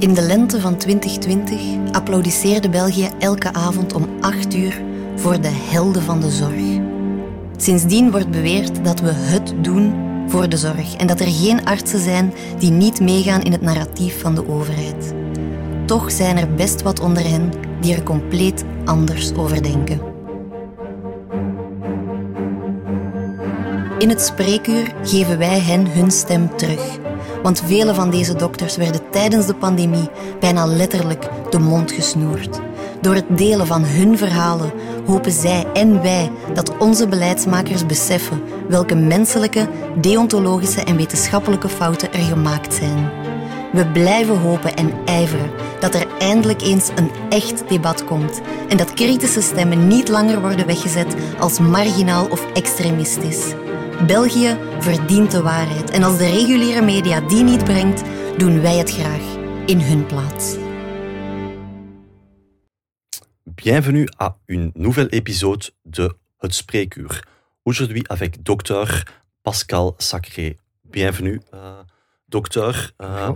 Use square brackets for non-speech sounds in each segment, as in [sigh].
In de lente van 2020 applaudisseerde België elke avond om 8 uur voor de helden van de zorg. Sindsdien wordt beweerd dat we het doen voor de zorg en dat er geen artsen zijn die niet meegaan in het narratief van de overheid. Toch zijn er best wat onder hen die er compleet anders over denken. In het spreekuur geven wij hen hun stem terug. Want vele van deze dokters werden tijdens de pandemie bijna letterlijk de mond gesnoerd. Door het delen van hun verhalen hopen zij en wij dat onze beleidsmakers beseffen welke menselijke, deontologische en wetenschappelijke fouten er gemaakt zijn. We blijven hopen en ijveren dat er eindelijk eens een echt debat komt en dat kritische stemmen niet langer worden weggezet als marginaal of extremistisch. België verdient de waarheid en als de reguliere media die niet brengt, doen wij het graag in hun plaats. Bienvenue à une nouvelle épisode de Het Spreekuur. Aujourd'hui avec docteur Pascal Sacré. Bienvenue, euh, docteur. Euh,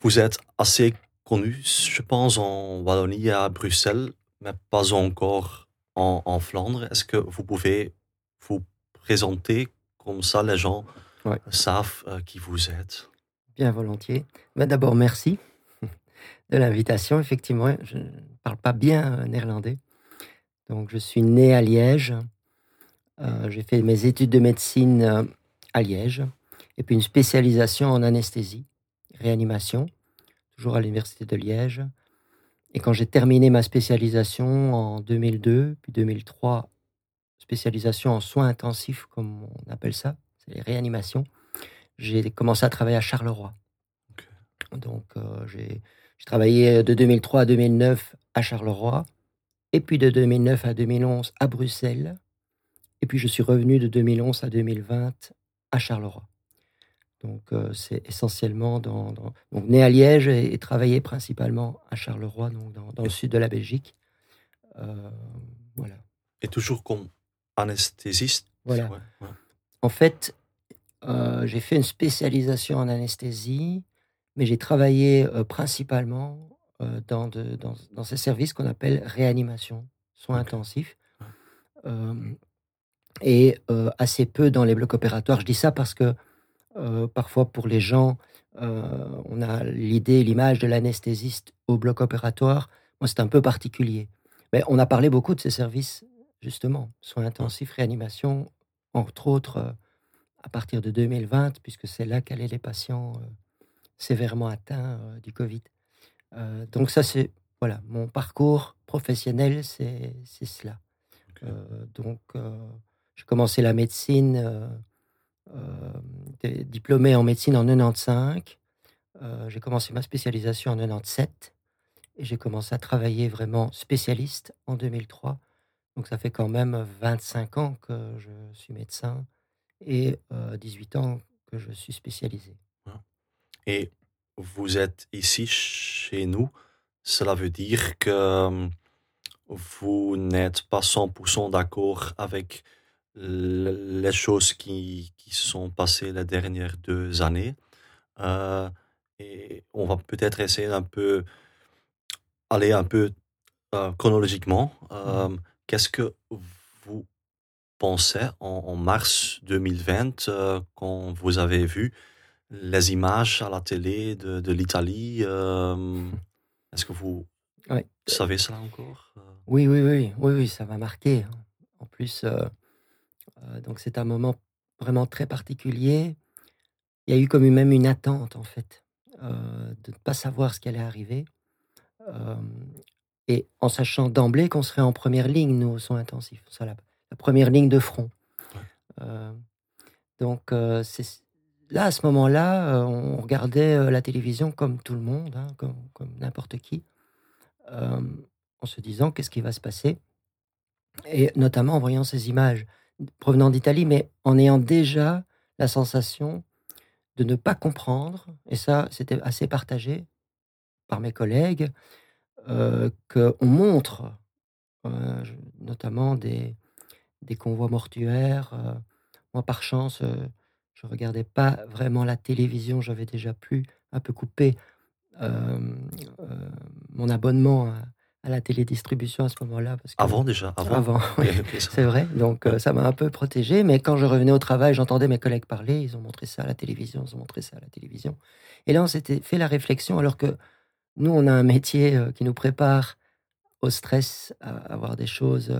vous êtes assez connu, je pense, en Wallonie, à Bruxelles, mais pas encore en, en Flandre. Est-ce que vous pouvez vous présenter comme ça les gens Ouais. savent euh, qui vous êtes Bien volontiers. Mais D'abord, merci [laughs] de l'invitation. Effectivement, je ne parle pas bien euh, néerlandais. Donc, je suis né à Liège. Euh, J'ai fait mes études de médecine euh, à Liège. Et puis une spécialisation en anesthésie, réanimation, toujours à l'Université de Liège. Et quand j'ai terminé ma spécialisation en 2002, puis 2003, spécialisation en soins intensifs, comme on appelle ça, c'est les réanimations, j'ai commencé à travailler à Charleroi. Donc, euh, j'ai j'ai travaillé de 2003 à 2009 à Charleroi, et puis de 2009 à 2011 à Bruxelles, et puis je suis revenu de 2011 à 2020 à Charleroi. Donc, euh, c'est essentiellement dans, dans- donc né à Liège et, et travaillé principalement à Charleroi, donc dans, dans le sud de la Belgique. Euh, voilà. Et toujours comme anesthésiste Voilà. Ouais, ouais. En fait, euh, j'ai fait une spécialisation en anesthésie, mais j'ai travaillé euh, principalement euh, dans, de- dans, dans ces services qu'on appelle réanimation, soins intensifs, et assez peu dans les blocs opératoires. Je dis ça parce que parfois pour les gens, on a l'idée, l'image de l'anesthésiste au bloc opératoire. Moi, c'est un peu particulier. Mais on a parlé beaucoup de ces services, justement, soins intensifs, réanimation, entre autres euh, à partir de 2020, puisque c'est là qu'allaient les patients euh, sévèrement atteints euh, du Covid. Donc ça, c'est voilà, mon parcours professionnel, c'est cela. Euh, donc, euh, j'ai commencé la médecine, euh, diplômé en médecine en 95. Euh, j'ai commencé ma spécialisation en 97 et j'ai commencé à travailler vraiment spécialiste en 2003. Donc, ça fait quand même 25 ans que je suis médecin et euh, 18 ans que je suis spécialisé. Et vous êtes ici chez nous, cela veut dire que euh, vous n'êtes pas 100% d'accord avec le- les choses qui, qui sont passées les dernières deux années. Euh, et on va peut-être essayer d'un peu aller un peu euh, chronologiquement. Euh, Qu'est-ce que vous pensez en, en mars 2020 euh, quand vous avez vu les images à la télé de, de l'Italie euh, Est-ce que vous [laughs] Ouais. savez ça encore Euh, Oui, oui, oui, oui, oui, ça m'a marqué. hein. En plus, euh, euh, donc c'est un moment vraiment très particulier. Il y a eu comme même une attente, en fait, euh, de ne pas savoir ce qui allait arriver. Euh, et en sachant d'emblée qu'on serait en première ligne, nous, aux soins intensifs. Ça, la, la première ligne de front. Euh, donc, euh, là, à ce moment-là, euh, on regardait la télévision comme tout le monde, hein, comme, comme n'importe qui, en se disant qu'est-ce qui va se passer, et notamment en voyant ces images provenant d'Italie, mais en ayant déjà la sensation de ne pas comprendre, et ça, c'était assez partagé par mes collègues, qu'on montre euh, notamment des, des convois mortuaires. euh, moi, par chance, euh, je regardais pas vraiment la télévision, j'avais déjà pu un peu couper mon abonnement à, la télédistribution à ce moment-là. Avant déjà Avant, avant [laughs] c'est vrai. Donc ça m'a un peu protégé. Mais quand je revenais au travail, j'entendais mes collègues parler. Ils ont montré ça à la télévision, ils ont montré ça à la télévision. Et là, on s'était fait la réflexion, alors que nous, on a un métier qui nous prépare au stress, à avoir des choses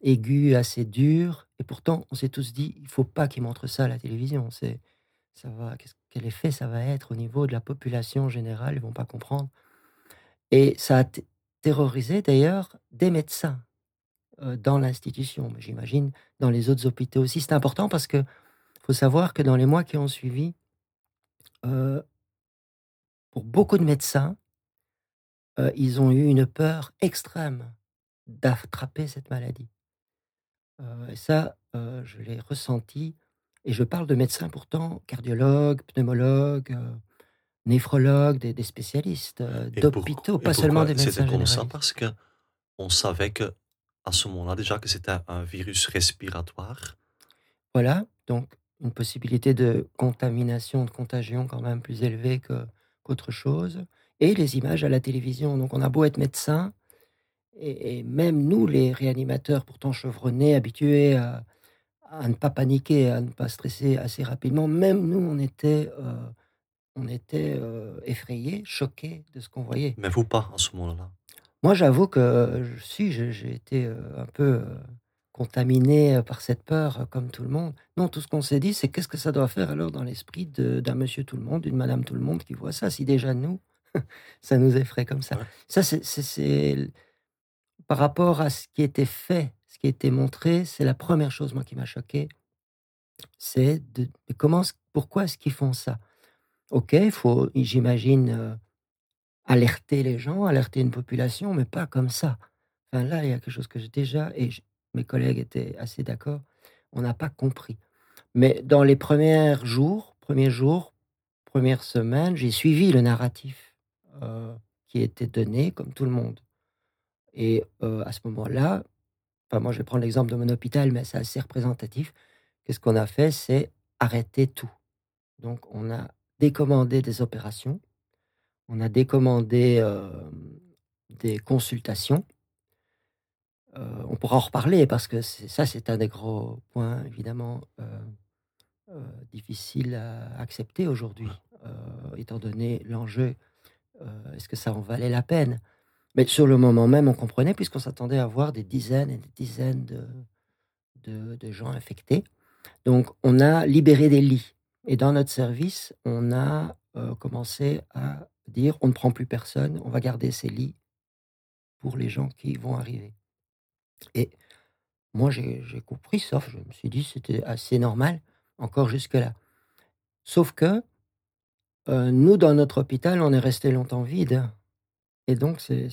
aiguës, assez dures. Et pourtant, on s'est tous dit, il faut pas qu'ils montrent ça à la télévision. C'est, ça va, quel effet ça va être au niveau de la population générale? Ils vont pas comprendre. Et ça a terrorisé d'ailleurs des médecins dans l'institution, mais j'imagine dans les autres hôpitaux aussi. C'est important parce que faut savoir que dans les mois qui ont suivi, pour beaucoup de médecins, ils ont eu une peur extrême d'attraper cette maladie. et ça, je l'ai ressenti. Et je parle de médecins pourtant, cardiologues, pneumologues, néphrologues, des, spécialistes d'hôpitaux, pas seulement des médecins C'était comme ça? parce que on savait que à ce moment-là déjà que c'était un virus respiratoire. Voilà, donc une possibilité de contamination, de contagion quand même plus élevée qu'autre chose et les images à la télévision. Donc on a beau être médecin, et, même nous, les réanimateurs, pourtant chevronnés, habitués à, ne pas paniquer, à ne pas stresser assez rapidement, même nous, on était, euh, on était euh, effrayés, choqués de ce qu'on voyait. Mais vous pas en ce moment-là Moi, j'avoue que si, j'ai été euh, un peu contaminé par cette peur, comme tout le monde. Non, tout ce qu'on s'est dit, c'est qu'est-ce que ça doit faire alors dans l'esprit d'un monsieur tout le monde, d'une madame tout le monde qui voit ça, si déjà nous, [laughs] ça nous effraie comme ça. Ça, c'est par rapport à ce qui était fait, ce qui était montré, c'est la première chose moi qui m'a choqué. C'est de, comment, pourquoi est-ce qu'ils font ça? Ok, il faut, j'imagine, euh, alerter les gens, alerter une population, mais pas comme ça. Enfin là, il y a quelque chose que j'ai déjà et mes collègues étaient assez d'accord. On n'a pas compris. Mais dans les premiers jours, premiers jours, premières semaines, j'ai suivi le narratif qui était donné, comme tout le monde. Et euh, à ce moment-là, enfin, moi je vais prendre l'exemple de mon hôpital, mais c'est assez représentatif. Qu'est-ce qu'on a fait? C'est arrêter tout. Donc on a décommandé des opérations, on a décommandé euh, des consultations. on pourra en reparler parce que ça, c'est un des gros points, évidemment, difficiles à accepter aujourd'hui, étant donné l'enjeu euh, est-ce que ça en valait la peine? Mais sur le moment même, on comprenait, puisqu'on s'attendait à voir des dizaines et des dizaines de, de, gens infectés. Donc, on a libéré des lits. Et dans notre service, on a euh, commencé à dire on ne prend plus personne, on va garder ces lits pour les gens qui vont arriver. Et moi, j'ai compris, sauf je me suis dit c'était assez normal, encore jusque-là. Sauf que nous, dans notre hôpital, on est resté longtemps vide. Et donc, ces,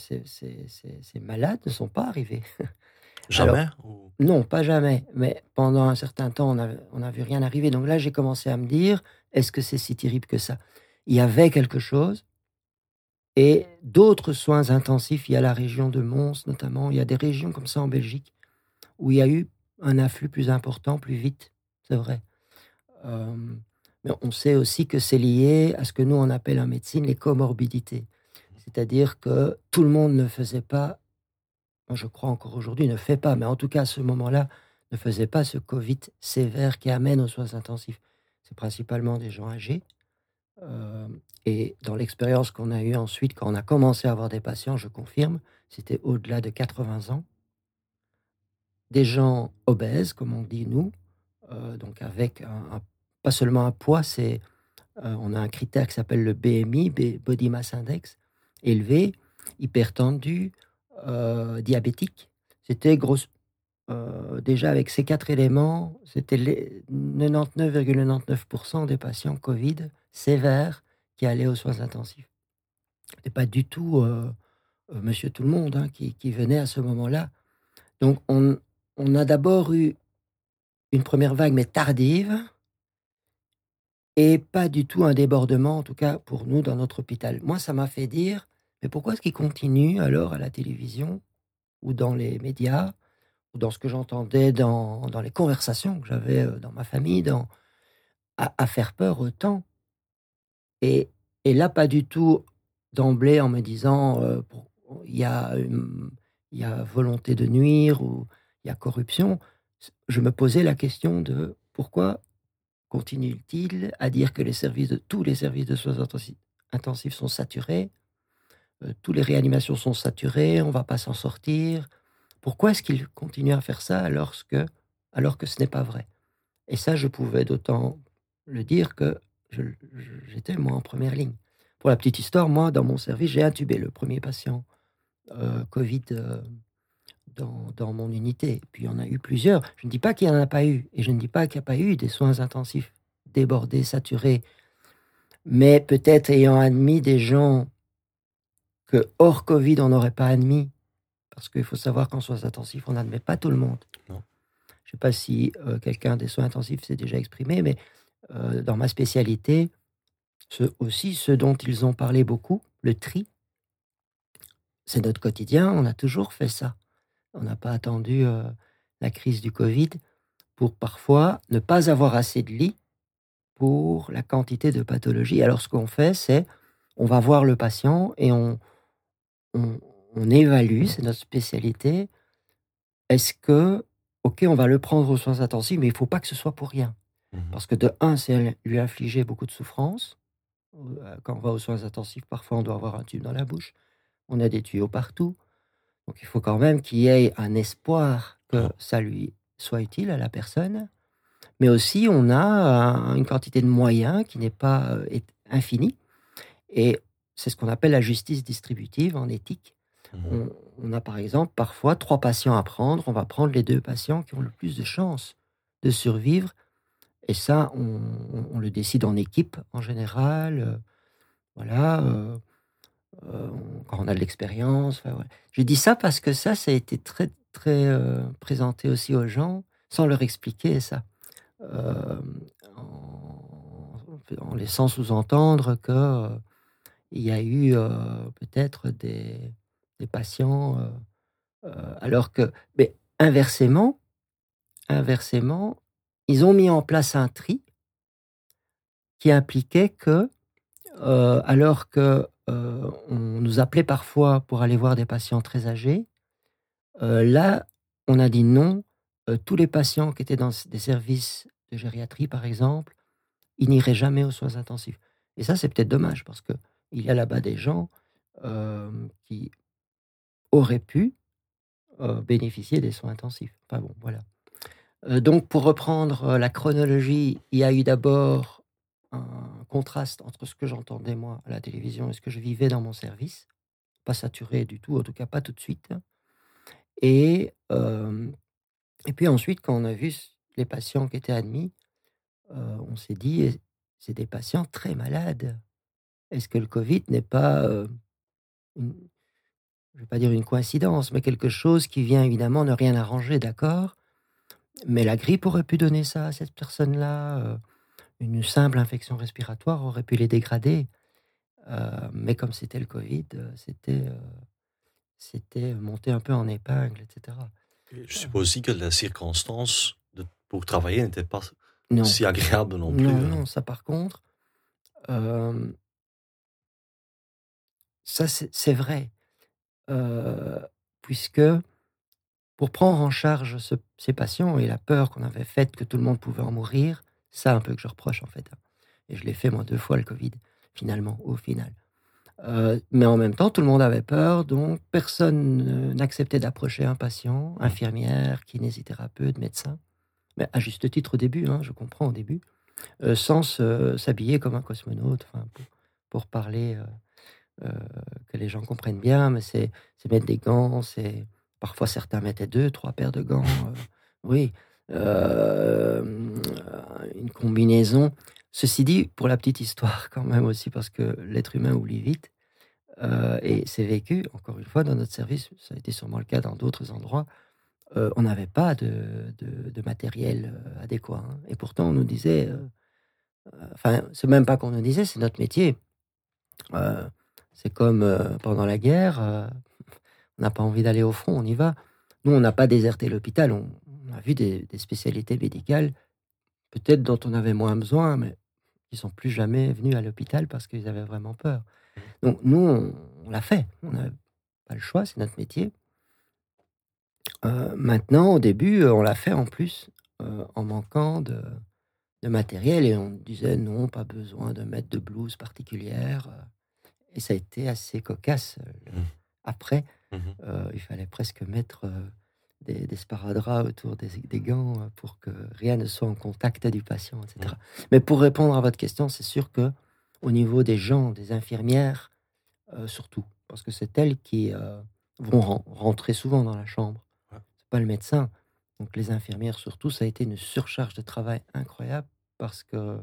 malades ne sont pas arrivés. [laughs] Jamais Non, pas jamais. Mais pendant un certain temps, on n'a vu rien arriver. Donc là, j'ai commencé à me dire, est-ce que c'est si terrible que ça? Il y avait quelque chose. Et d'autres soins intensifs, il y a la région de Mons notamment, il y a des régions comme ça en Belgique, où il y a eu un afflux plus important, plus vite, c'est vrai. Mais on sait aussi que c'est lié à ce que nous, on appelle en médecine les comorbidités. C'est-à-dire que tout le monde ne faisait pas, je crois encore aujourd'hui, ne fait pas, mais en tout cas à ce moment-là, ne faisait pas ce Covid sévère qui amène aux soins intensifs. C'est principalement des gens âgés. Euh, et dans l'expérience qu'on a eue ensuite, quand on a commencé à avoir des patients, je confirme, c'était au-delà de 80 ans. Des gens obèses, comme on dit nous, euh, donc avec un pas seulement un poids, c'est euh, on a un critère qui s'appelle le BMI, Body Mass Index, élevé, hypertendu, euh, diabétique. C'était grosse. Euh, déjà avec ces quatre éléments, c'était 99,99% des patients Covid sévères qui allaient aux soins intensifs. C'était pas du tout Monsieur Tout le Monde hein, qui, venait à ce moment-là. Donc on, on a d'abord eu une première vague, mais tardive, et pas du tout un débordement, en tout cas pour nous, dans notre hôpital. Moi, ça m'a fait dire, mais pourquoi est-ce qu'il continue alors à la télévision ou dans les médias ou dans ce que j'entendais dans, dans, les conversations que j'avais euh, dans ma famille, dans, à, faire peur autant? Et, et là, pas du tout d'emblée en me disant il y, y a volonté de nuire ou il y a corruption, je me posais la question de pourquoi continue-t-il à dire que tous les services de soins intensifs sont saturés, euh, toutes les réanimations sont saturées, on ne va pas s'en sortir? Pourquoi est-ce qu'il continue à faire ça alors que, alors que ce n'est pas vrai? Et ça, je pouvais d'autant le dire que j'étais moi en première ligne. Pour la petite histoire, moi, dans mon service, j'ai intubé le premier patient euh, Covid euh, dans, dans, mon unité. Puis il y en a eu plusieurs. Je ne dis pas qu'il n'y en a pas eu. Et je ne dis pas qu'il n'y a pas eu des soins intensifs débordés, saturés. Mais peut-être ayant admis des gens que hors Covid, on n'aurait pas admis. Parce qu'il faut savoir qu'en soins intensifs, on n'admet pas tout le monde. Je ne sais pas si euh, quelqu'un des soins intensifs s'est déjà exprimé, mais euh, dans ma spécialité, ce, aussi ce dont ils ont parlé beaucoup, le tri, c'est notre quotidien, on a toujours fait ça. On n'a pas attendu euh, la crise du Covid pour parfois ne pas avoir assez de lits pour la quantité de pathologies. Alors ce qu'on fait, c'est on va voir le patient et on, on, évalue, c'est notre spécialité. Est-ce que, ok, on va le prendre aux soins intensifs, mais il ne faut pas que ce soit pour rien. Mmh Parce que de un, c'est lui infliger beaucoup de souffrance. Euh, quand on va aux soins intensifs, parfois on doit avoir un tube dans la bouche. On a des tuyaux partout. Donc il faut quand même qu'il y ait un espoir que ah. ça lui soit utile à la personne. Mais aussi, on a une quantité de moyens qui n'est pas euh, infinie. Et c'est ce qu'on appelle la justice distributive en éthique. Mmh on, a par exemple parfois trois patients à prendre. On va prendre les deux patients qui ont le plus de chances de survivre. Et ça, on, le décide en équipe en général. Euh, voilà. Euh, euh, quand on a de l'expérience. Je dis ça parce que ça, ça a été très, très présenté aussi aux gens sans leur expliquer ça. en, laissant sous-entendre que il y a eu peut-être des, patients, alors que, mais inversement, inversement, ils ont mis en place un tri qui impliquait que, alors que on nous appelait parfois pour aller voir des patients très âgés, là, on a dit non. tous les patients qui étaient dans des services de gériatrie, par exemple, ils n'iraient jamais aux soins intensifs. Et ça, c'est peut-être dommage parce que il y a là-bas des gens qui auraient pu bénéficier des soins intensifs. Bon, voilà. donc, pour reprendre la chronologie, il y a eu d'abord un contraste entre ce que j'entendais moi à la télévision et ce que je vivais dans mon service. Pas saturé du tout, en tout cas pas tout de suite. Et, et puis ensuite, quand on a vu les patients qui étaient admis, on s'est dit, c'est des patients très malades. Est-ce que le Covid n'est pas, je ne vais pas dire une coïncidence, mais quelque chose qui vient évidemment ne rien arranger, d'accord? Mais la grippe aurait pu donner ça à cette personne-là. Une simple infection respiratoire aurait pu les dégrader. mais comme c'était le Covid, c'était c'était monter un peu en épingle, etc. je suppose aussi que la circonstance de, pour travailler n'était pas si agréable non plus. Non, hein. non, ça par contre, ça, c'est vrai. puisque pour prendre en charge ces patients et la peur qu'on avait faite que tout le monde pouvait en mourir, ça un peu que je reproche en fait. Hein. Et je l'ai fait moi deux fois le Covid, finalement, au final. mais en même temps, tout le monde avait peur, donc personne n'acceptait d'approcher un patient, infirmière, kinésithérapeute, médecin, mais à juste titre au début, hein, je comprends au début, sans s'habiller comme un cosmonaute, pour, pour, parler euh, que les gens comprennent bien, mais c'est mettre des gants, parfois certains mettaient deux, trois paires de gants, euh, oui, euh, une combinaison. Ceci dit, pour la petite histoire [laughs] quand même aussi, parce que l'être humain oublie vite, et c'est vécu, encore une fois, dans notre service, ça a été sûrement le cas dans d'autres endroits, on n'avait pas de, matériel adéquat. Hein. Et pourtant, on nous disait, enfin, c'est même pas qu'on nous disait, c'est notre métier. C'est comme euh, pendant la guerre, euh, on n'a pas envie d'aller au front, on y va. Nous, on n'a pas déserté l'hôpital, on, a vu des, spécialités médicales, peut-être dont on avait moins besoin, mais ils sont plus jamais venus à l'hôpital parce qu'ils avaient vraiment peur. Donc nous, on, l'a fait. On n'a pas le choix, c'est notre métier. Euh, maintenant, au début, on l'a fait en plus euh, en manquant de, matériel et on disait non, pas besoin de mettre de blouse particulière. Et ça a été assez cocasse. Mmh. Après, mmh il fallait presque mettre des, des sparadraps autour des, gants euh, pour que rien ne soit en contact du patient, etc. Mais pour répondre à votre question, c'est sûr que au niveau des gens, des infirmières, euh, surtout, parce que c'est elles qui euh, vont rentrer souvent dans la chambre. C'est pas le médecin. Donc les infirmières, surtout, ça a été une surcharge de travail incroyable parce que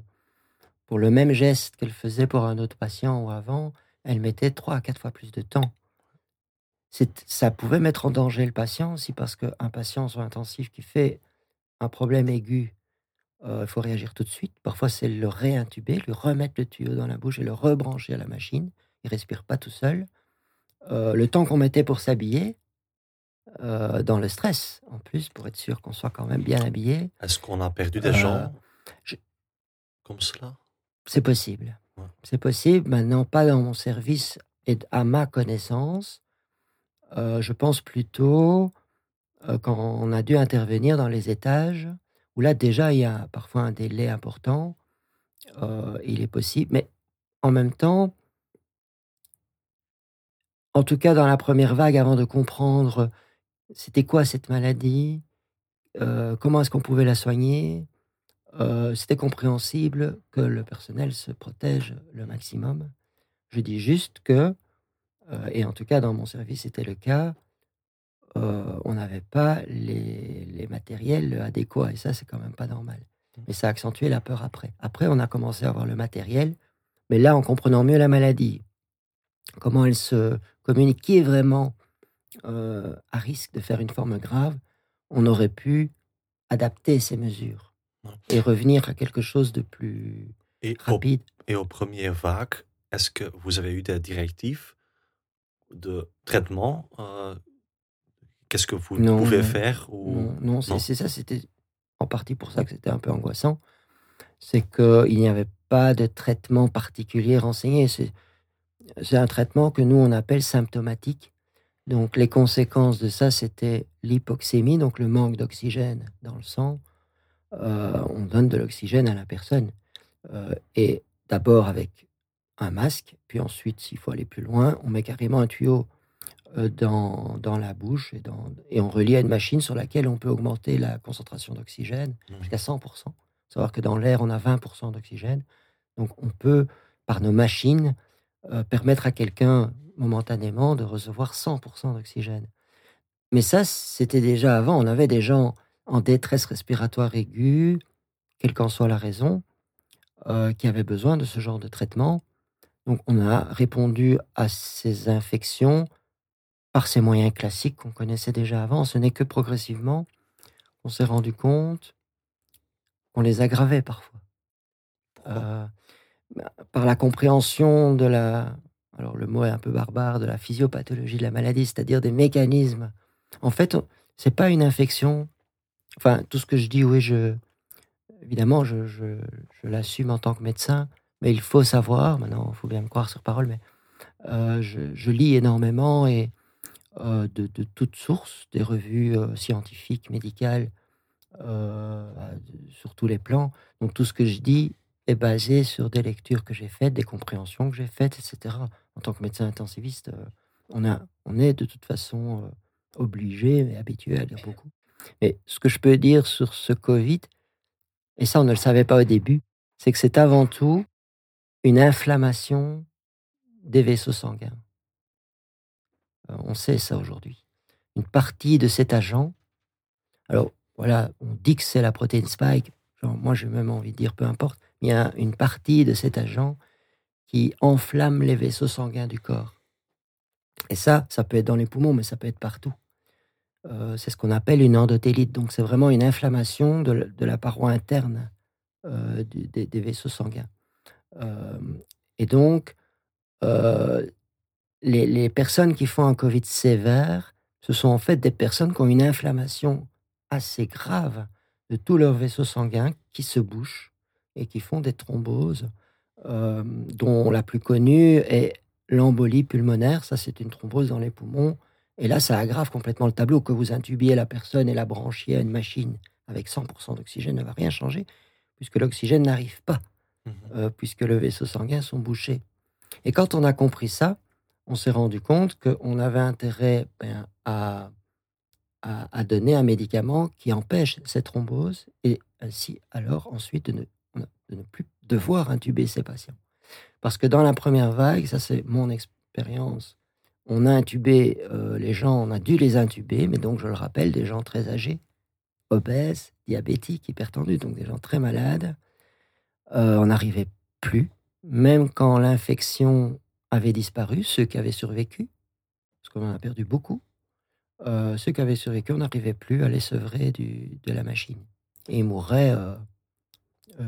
pour le même geste qu'elles faisaient pour un autre patient ou avant, elles mettaient trois à quatre fois plus de temps ça pouvait mettre en danger le patient aussi parce qu'un patient sur intensif qui fait un problème aigu, euh, il faut réagir tout de suite. Parfois, c'est le réintuber, lui remettre le tuyau dans la bouche et le rebrancher à la machine. Il respire pas tout seul. Euh, le temps qu'on mettait pour s'habiller, euh, dans le stress, en plus, pour être sûr qu'on soit quand même bien habillé. Est-ce qu'on a perdu des gens comme cela? C'est possible. C'est possible. Maintenant, pas dans mon service et à ma connaissance. Euh, je pense plutôt euh, quand on a dû intervenir dans les étages, où là déjà il y a parfois un délai important, euh, il est possible, mais en même temps, en tout cas dans la première vague, avant de comprendre c'était quoi cette maladie, comment est-ce qu'on pouvait la soigner, c'était compréhensible que le personnel se protège le maximum. Je dis juste que euh, et en tout cas, dans mon service, c'était le cas. Euh, on n'avait pas les, matériels adéquats. Et ça, c'est quand même pas normal. Mmh. Mais ça a accentué la peur après. Après, on a commencé à avoir le matériel. Mais là, en comprenant mieux la maladie, comment elle se communique, qui est vraiment euh, à risque de faire une forme grave, on aurait pu adapter ces mesures et revenir à quelque chose de plus rapide. et au premier vague, est-ce que vous avez eu des directives de traitement euh, Qu'est-ce que vous pouvez faire ou... Non, c'est ça, c'était en partie pour ça que c'était un peu angoissant. C'est qu'il n'y avait pas de traitement particulier renseigné. C'est un traitement que nous, on appelle symptomatique. Donc les conséquences de ça, c'était l'hypoxémie, donc le manque d'oxygène dans le sang. Euh, on donne de l'oxygène à la personne. Euh, et d'abord avec un masque, puis ensuite, s'il faut aller plus loin, on met carrément un tuyau euh, dans, dans la bouche et, dans, et on relie à une machine sur laquelle on peut augmenter la concentration d'oxygène mmh. jusqu'à 100%. Savoir que dans l'air, on a 20% d'oxygène. Donc on peut, par nos machines, euh, permettre à quelqu'un momentanément de recevoir 100% d'oxygène. Mais ça, c'était déjà avant. On avait des gens en détresse respiratoire aiguë, quelle qu'en soit la raison, euh, qui avaient besoin de ce genre de traitement. Donc on a répondu à ces infections par ces moyens classiques qu'on connaissait déjà avant. Ce n'est que progressivement qu'on s'est rendu compte qu'on les aggravait parfois. Euh, par la compréhension de la, alors le mot est un peu barbare, de la physiopathologie de la maladie, c'est-à-dire des mécanismes. En fait, c'est pas une infection. Enfin, tout ce que je dis, oui, je, évidemment, je, je l'assume en tant que médecin. Mais il faut savoir, maintenant, il faut bien me croire sur parole, mais euh, je, lis énormément et euh, de, toutes sources, des revues euh, scientifiques, médicales, sur tous les plans. Donc tout ce que je dis est basé sur des lectures que j'ai faites, des compréhensions que j'ai faites, etc. En tant que médecin intensiviste, on, a, on est de toute façon obligé et habitué à lire beaucoup. Mais ce que je peux dire sur ce Covid, et ça on ne le savait pas au début, c'est que c'est avant tout une inflammation des vaisseaux sanguins. Euh, on sait ça aujourd'hui. Une partie de cet agent, alors voilà, on dit que c'est la protéine spike, moi j'ai même envie de dire peu importe, il y a une partie de cet agent qui enflamme les vaisseaux sanguins du corps. Et ça, ça peut être dans les poumons, mais ça peut être partout. Euh, c'est ce qu'on appelle une endothélite. Donc c'est vraiment une inflammation de, la paroi interne euh, des, vaisseaux sanguins. Et donc, les, personnes qui font un Covid sévère, ce sont en fait des personnes qui ont une inflammation assez grave de tous leurs vaisseaux sanguins qui se bouchent et qui font des thromboses, dont la plus connue est l'embolie pulmonaire, ça c'est une thrombose dans les poumons. Et là, ça aggrave complètement le tableau. Que vous intubiez la personne et la branchiez à une machine avec 100% d'oxygène ne va rien changer, puisque l'oxygène n'arrive pas, Mhm. euh, puisque le vaisseau sanguin sont bouchés. Et quand on a compris ça, on s'est rendu compte qu'on avait intérêt ben, à, à, donner un médicament qui empêche cette thrombose et ainsi alors ensuite de ne, de ne plus devoir intuber ces patients. Parce que dans la première vague, ça c'est mon expérience, on a intubé euh, les gens, on a dû les intuber, mais donc je le rappelle, des gens très âgés, obèses, diabétiques, hypertendus, donc des gens très malades. Euh, on n'arrivait plus, même quand l'infection avait disparu, ceux qui avaient survécu, parce qu'on en a perdu beaucoup, euh, ceux qui avaient survécu, on n'arrivait plus à les sevrer du, de la machine. Et ils mourraient euh,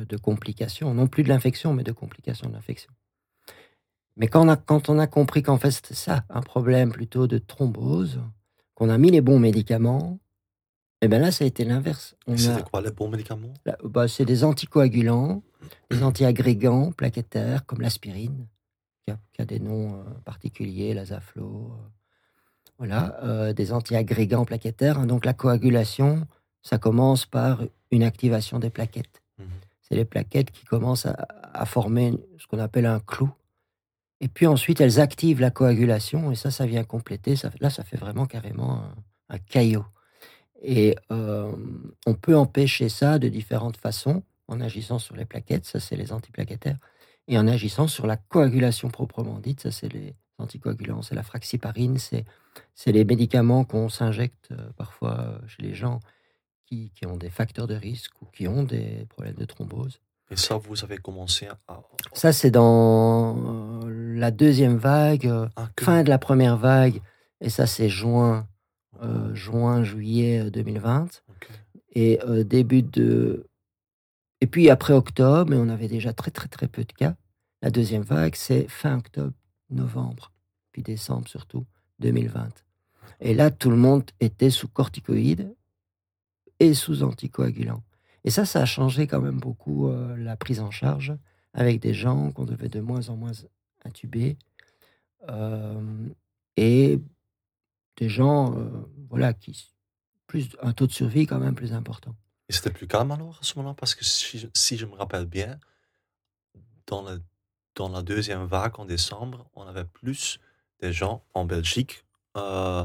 de complications, non plus de l'infection, mais de complications de l'infection. Mais quand on a, quand on a compris qu'en fait c'était ça, un problème plutôt de thrombose, qu'on a mis les bons médicaments, et bien là ça a été l'inverse. A- C'était quoi les bons médicaments? Bah, c'est des anticoagulants, des antiagrégants plaquettaires comme l'aspirine, qui a, qui a des noms euh, particuliers, l'azaflo. euh, voilà, euh, des antiagrégants plaquettaires. hein. Donc la coagulation, ça commence par une activation des plaquettes. Mhm. C'est les plaquettes qui commencent à, à former ce qu'on appelle un clou. Et puis ensuite, elles activent la coagulation, et ça, ça vient compléter. Ça, là, ça fait vraiment carrément un, un caillot. Et euh, on peut empêcher ça de différentes façons, en agissant sur les plaquettes, ça c'est les antiplaquettaires, et en agissant sur la coagulation proprement dite, ça c'est les anticoagulants, c'est la fraxiparine, c'est c'est les médicaments qu'on s'injecte euh, parfois euh, chez les gens qui, qui ont des facteurs de risque ou qui ont des problèmes de thrombose. Et ça, vous avez commencé à. Ça c'est dans euh, la deuxième vague, que- fin de la première vague, et ça c'est juin, euh, juin, juillet euh, 2020. Ok. Et euh, début de. Et puis après octobre, mais on avait déjà très très très peu de cas. La deuxième vague, c'est fin octobre, novembre, puis décembre surtout, 2020. Et là, tout le monde était sous corticoïdes et sous anticoagulants. Et ça, ça a changé quand même beaucoup euh, la prise en charge avec des gens qu'on devait de moins en moins intuber euh, et des gens, euh, voilà, qui plus un taux de survie quand même plus important. Et c'était plus calme alors à ce moment-là? Parce que si, je- si je me rappelle bien, dans, le, dans la deuxième vague en décembre, on avait plus de gens en Belgique euh,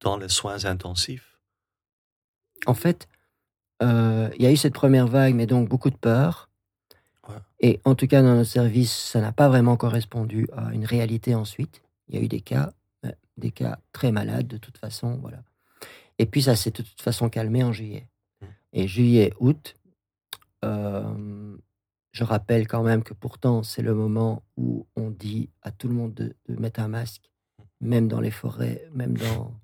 dans les soins intensifs. En fait, euh, il y a eu cette première vague, mais donc beaucoup de peur. Ouais. Et en tout cas, dans notre service, ça n'a pas vraiment correspondu à une réalité ensuite. Il y a eu des cas, euh, des cas très malades de toute façon, voilà. Et puis ça s'est de toute façon calmé en juillet. Et juillet, août, euh, je rappelle quand même que pourtant c'est le moment où on dit à tout le monde de, de mettre un masque, même dans les forêts, même dans,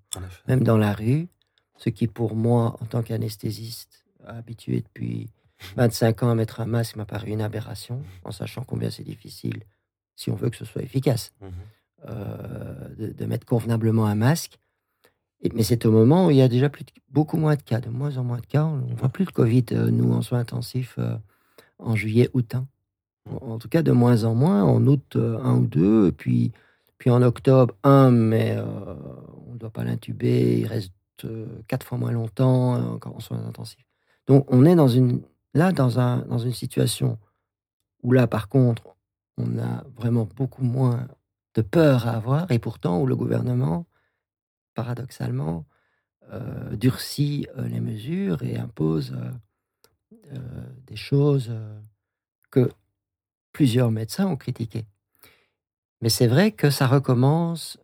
même dans la rue, ce qui pour moi, en tant qu'anesthésiste, habitué depuis 25 ans à mettre un masque, m'a paru une aberration, en sachant combien c'est difficile, si on veut que ce soit efficace, Mhm. euh, de, de mettre convenablement un masque. Mais c'est au moment où il y a déjà beaucoup moins de cas, de moins en moins de cas. On ne voit plus de Covid, euh, nous, en soins intensifs, euh, en juillet, août. hein. En, tout cas, de moins en moins. En août, euh, un ou deux. Puis, puis en octobre, un, mais on ne doit pas l'intuber. Il reste quatre fois moins longtemps encore en soins intensifs. Donc, on est dans une, là dans, un, dans une situation où là, par contre, on a vraiment beaucoup moins de peur à avoir. Et pourtant, où le gouvernement, paradoxalement, euh, durcit euh, les mesures et impose euh, des choses que plusieurs médecins ont critiquées. Mais c'est vrai que ça recommence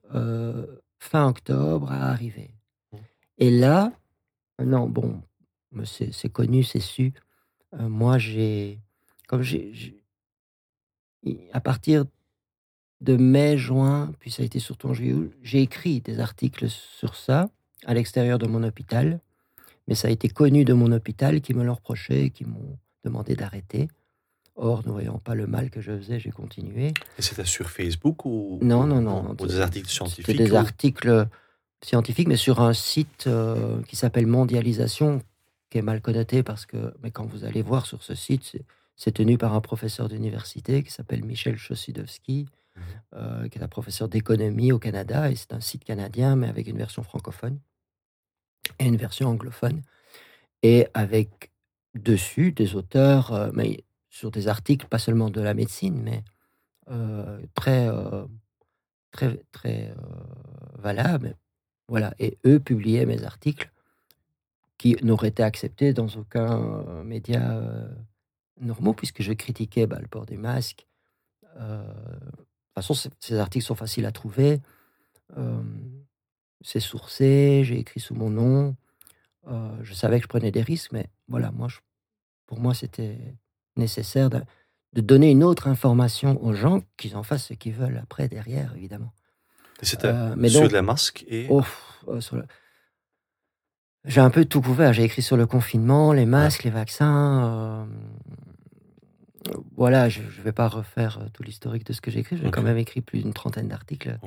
fin octobre à arriver. Mm. Et là, non, bon, c'est connu, c'est su. Moi, j'ai, comme j'ai- à partir de mai, juin, puis ça a été surtout en juillet, j'ai écrit des articles sur ça à l'extérieur de mon hôpital. Mais ça a été connu de mon hôpital qui me l'ont reproché, qui m'ont demandé d'arrêter. Or, ne voyant pas le mal que je faisais, j'ai continué. Et c'était sur Facebook ou Non, non, non. Ou des articles C'était scientifiques des ou- articles scientifiques, mais sur un site euh, qui s'appelle Mondialisation, qui est mal connoté parce que, mais quand vous allez voir sur ce site, c'est- tenu par un professeur d'université qui s'appelle Michel Chossudowski. Mhm. mhm. qui est un professeur d'économie au Canada, et c'est un site canadien, mais avec une version francophone et une version anglophone, et avec dessus des auteurs, mais sur des articles, pas seulement de la médecine, mais très, très, très valables. Voilà, et eux publiaient mes articles qui n'auraient été acceptés dans aucun média normaux, puisque je critiquais bah, le port du masque. de toute façon, ces articles sont faciles à trouver. c'est sourcé, j'ai écrit sous mon nom. je savais que je prenais des risques, mais voilà, moi, pour moi, c'était nécessaire de, donner une autre information aux gens, qu'ils en fassent ce qu'ils veulent après, derrière, évidemment. C'était sur les masques et... Oh, j'ai un peu tout couvert. J'ai écrit sur le confinement, les masques, les vaccins. Voilà, je ne vais pas refaire tout l'historique de ce que j'ai écrit. J'ai quand même écrit plus d'une trentaine d'articles.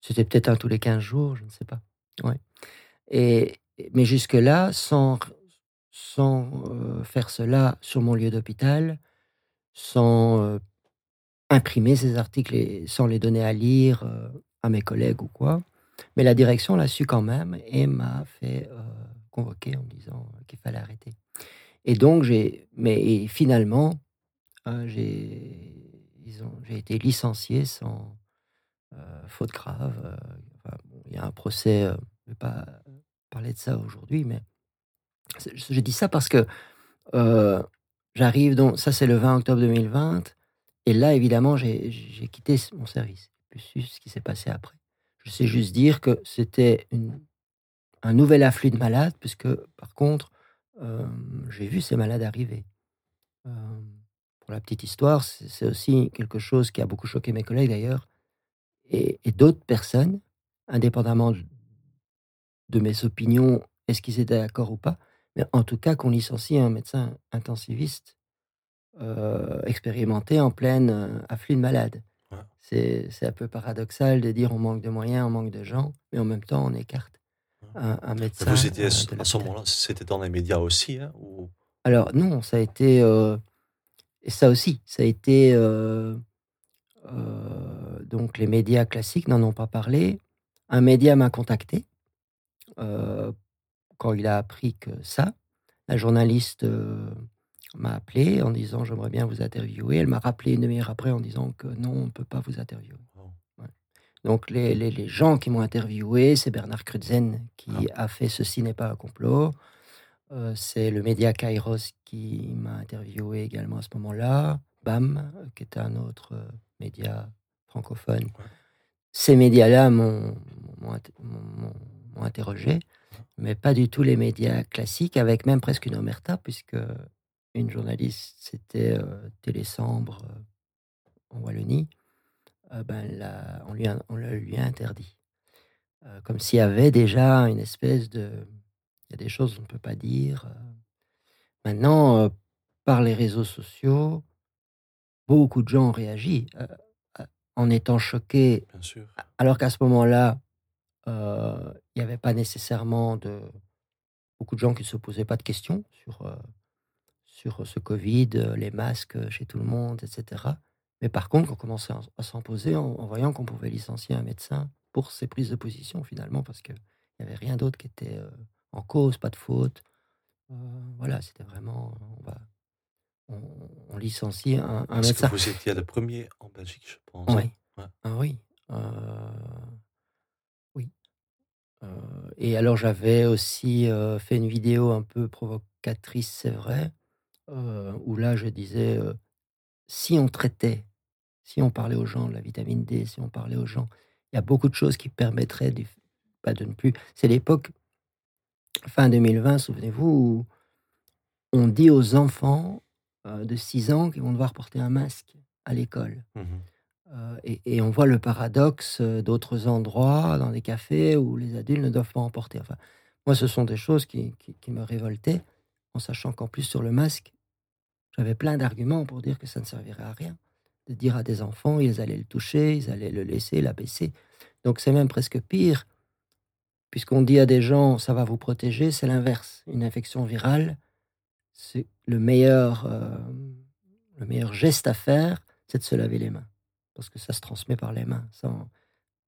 C'était peut-être un tous les 15 jours, je ne sais pas. Ouais. Et, mais jusque-là, sans, sans faire cela sur mon lieu d'hôpital, sans imprimer ces articles et sans les donner à lire à mes collègues ou quoi. Mais la direction l'a su quand même et m'a fait convoquer en me disant qu'il fallait arrêter. Et donc, j'ai, mais finalement, j'ai, j'ai été licencié sans faute grave. il y a un procès, je ne vais pas parler de ça aujourd'hui, mais je dis ça parce que j'arrive, donc ça c'est le 20 octobre 2020, et là évidemment j'ai quitté mon service. Je sais ce qui s'est passé après. Je sais juste dire que c'était un nouvel afflux de malades, puisque par contre, j'ai vu ces malades arriver. pour la petite histoire, c'est aussi quelque chose qui a beaucoup choqué mes collègues d'ailleurs, et, d'autres personnes, indépendamment de mes opinions, est-ce qu'ils étaient d'accord ou pas, mais en tout cas qu'on licencie un médecin intensiviste expérimenté en pleine afflux de malades. C'est un peu paradoxal de dire on manque de moyens, on manque de gens, mais en même temps on écarte un, médecin. Vous étiez à ce moment-là, c'était dans les médias aussi hein, ou... Alors non, ça a été euh, et ça aussi, ça a été euh, euh, donc les médias classiques n'en ont pas parlé. Un média m'a contacté quand il a appris que ça. La journaliste m'a appelé en disant j'aimerais bien vous interviewer. Elle m'a rappelé une demi-heure après en disant que non, on ne peut pas vous interviewer. Donc les, les, gens qui m'ont interviewé, c'est Bernard Krutzen qui ah. a fait Ceci n'est pas un complot. Euh, c'est le média Kairos qui m'a interviewé également à ce moment-là. BAM, qui est un autre euh, média francophone. Ces médias-là m'ont interrogé, mais pas du tout les médias classiques, avec même presque une omerta, puisque une journaliste, c'était euh, Télésambre en Wallonie, euh, ben, on, lui a, on lui a interdit. Euh, comme s'il y avait déjà une espèce de... Il y a des choses qu'on ne peut pas dire. Euh. Maintenant, par les réseaux sociaux, beaucoup de gens ont réagi en étant choqués. Alors qu'à ce moment-là, il n'y avait pas nécessairement de beaucoup de gens qui ne se posaient pas de questions sur, sur ce Covid, les masques chez tout le monde, etc. Mais par contre, on commençait à, s'en poser en, voyant qu'on pouvait licencier un médecin pour ses prises de position, finalement, parce qu'il n'y avait rien d'autre qui était euh, en cause, pas de faute. Euh, voilà, c'était vraiment. On, va, on, licencie un, un médecin. Que vous étiez le premier en Belgique, je pense. Oui. Ah, oui. Euh, oui. et alors, j'avais aussi fait une vidéo un peu provocatrice, c'est vrai, où là, je disais si on traitait si on parlait aux gens de la vitamine D, si on parlait aux gens, il y a beaucoup de choses qui permettraient de, pas de ne plus. C'est l'époque, fin 2020, souvenez-vous, où on dit aux enfants euh, de 6 ans qu'ils vont devoir porter un masque à l'école. Mmh euh, et, on voit le paradoxe euh, d'autres endroits, dans des cafés, où les adultes ne doivent pas en porter. Enfin, moi, ce sont des choses qui, qui me révoltaient, en sachant qu'en plus, sur le masque, j'avais plein d'arguments pour dire que ça ne servirait à rien de dire à des enfants, ils allaient le toucher, ils allaient le laisser, l'abaisser. Donc c'est même presque pire, puisqu'on dit à des gens, ça va vous protéger, c'est l'inverse. Une infection virale, c'est le meilleur, euh, le meilleur geste à faire, c'est de se laver les mains. parce que ça se transmet par les mains. Ça,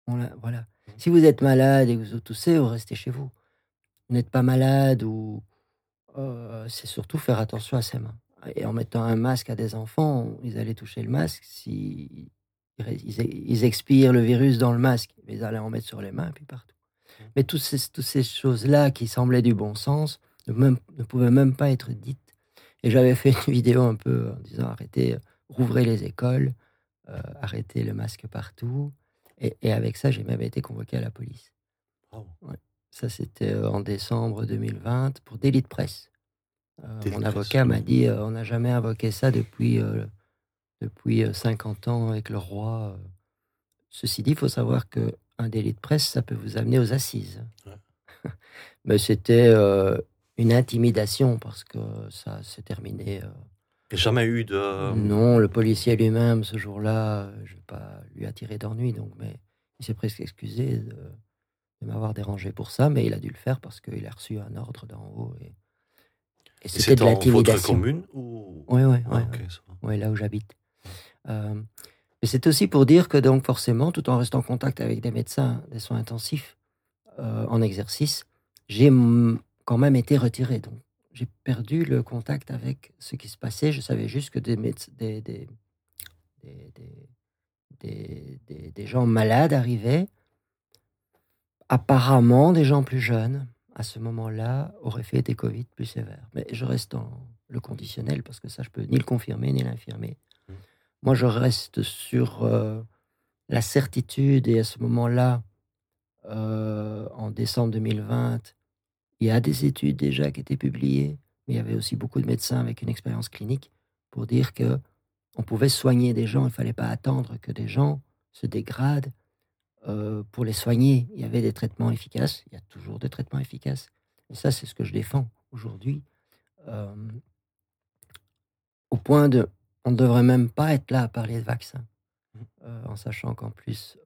voilà. Mmh. Si vous êtes malade et que vous toussez, vous restez chez vous. Vous n'êtes pas malade ou euh, c'est surtout faire attention à ses mains. Et en mettant un masque à des enfants, ils allaient toucher le masque. Si ils, expirent le virus dans le masque, ils allaient en mettre sur les mains et puis partout. Mmh. Mais toutes ces, toutes ces choses-là qui semblaient du bon sens ne, même, ne pouvaient même pas être dites. Et j'avais fait une vidéo un peu en disant arrêtez, rouvrez les écoles, euh, arrêtez le masque partout. Et, avec ça, j'ai même été convoqué à la police. Ça, c'était euh, en décembre 2020 pour délit de presse. Euh, mon avocat m'a dit on n'a jamais invoqué ça depuis, depuis 50 ans avec le roi. Ceci dit, il faut savoir qu'un délit de presse, ça peut vous amener aux assises. [laughs] Mais c'était une intimidation parce que ça s'est terminé il n'y a jamais eu de. Non, le policier lui-même, ce jour-là, je ne vais pas lui attirer d'ennui, donc, mais il s'est presque excusé de, m'avoir dérangé pour ça, mais il a dû le faire parce qu'il a reçu un ordre d'en haut. Et, et c'était de l'intimidation. commune ou... Oui, oui, oui. ouais, là où j'habite. Euh, mais c'est aussi pour dire que, donc, forcément, tout en restant en contact avec des médecins des soins intensifs euh, en exercice, j'ai quand même été retiré. Donc, j'ai perdu le contact avec ce qui se passait. Je savais juste que des, des, des, des, des, gens malades arrivaient. Apparemment, des gens plus jeunes, à ce moment-là, auraient fait des Covid plus sévères. Mais je reste dans le conditionnel parce que ça, je peux ni le confirmer ni l'infirmer. Mmh. Moi, je reste sur euh, la certitude et à ce moment-là, euh, en décembre 2020, il y a des études déjà qui étaient publiées, mais il y avait aussi beaucoup de médecins avec une expérience clinique pour dire que on pouvait soigner des gens, il ne fallait pas attendre que des gens se dégradent euh, pour les soigner. Il y avait des traitements efficaces, il y a toujours des traitements efficaces. Et ça, c'est ce que je défends aujourd'hui. Euh, au point de, on ne devrait même pas être là à parler de vaccins, euh, en sachant qu'en plus,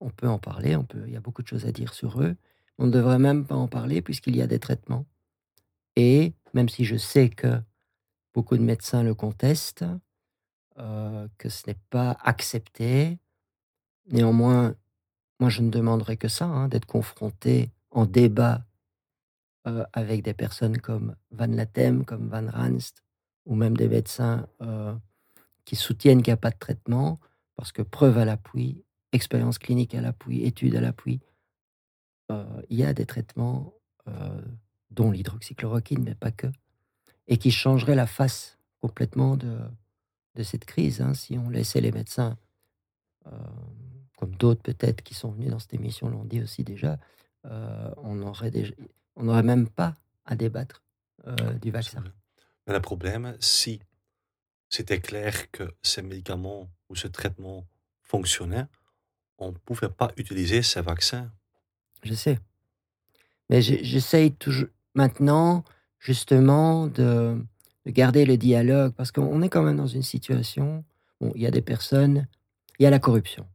on peut en parler, il y a beaucoup de choses à dire sur eux. On ne devrait même pas en parler puisqu'il y a des traitements. Et même si je sais que beaucoup de médecins le contestent, que ce n'est pas accepté, néanmoins, moi je ne demanderais que ça, hein, d'être confronté en débat euh, avec des personnes comme Van Latem, comme Van Ranst, ou même des médecins euh, qui soutiennent qu'il n'y a pas de traitement, parce que preuve à l'appui, expérience clinique à l'appui, études à l'appui, euh, il y a des traitements, dont l'hydroxychloroquine, mais pas que, et qui changeraient la face complètement de, de cette crise. Hein, si on laissait les médecins, comme d'autres peut-être qui sont venus dans cette émission l'ont dit aussi déjà, on n'aurait on n'aurait même pas à débattre du vaccin. Mais le problème, si c'était clair que ces médicaments ou ce traitement fonctionnait, on ne pouvait pas utiliser ces vaccins je sais. Mais j'essaye toujours maintenant, justement, de, garder le dialogue, parce qu'on est quand même dans une situation où il y a des personnes, il y a la corruption.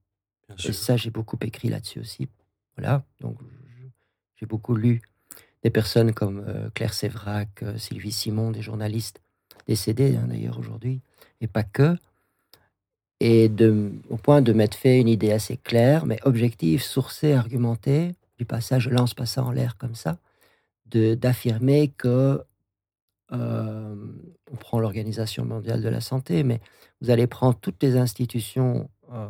Et ça, j'ai beaucoup écrit là-dessus aussi. Voilà, donc j'ai beaucoup lu des personnes comme euh, Claire Sévrac, euh, Sylvie Simon, des journalistes décédés hein, d'ailleurs aujourd'hui, et pas que, et de, au point de m'être fait une idée assez claire, mais objective, sourcée, argumentée, du passage, je lance pas ça en l'air comme ça, d'affirmer que euh, on prend l'Organisation mondiale de la santé, mais vous allez prendre toutes les institutions euh,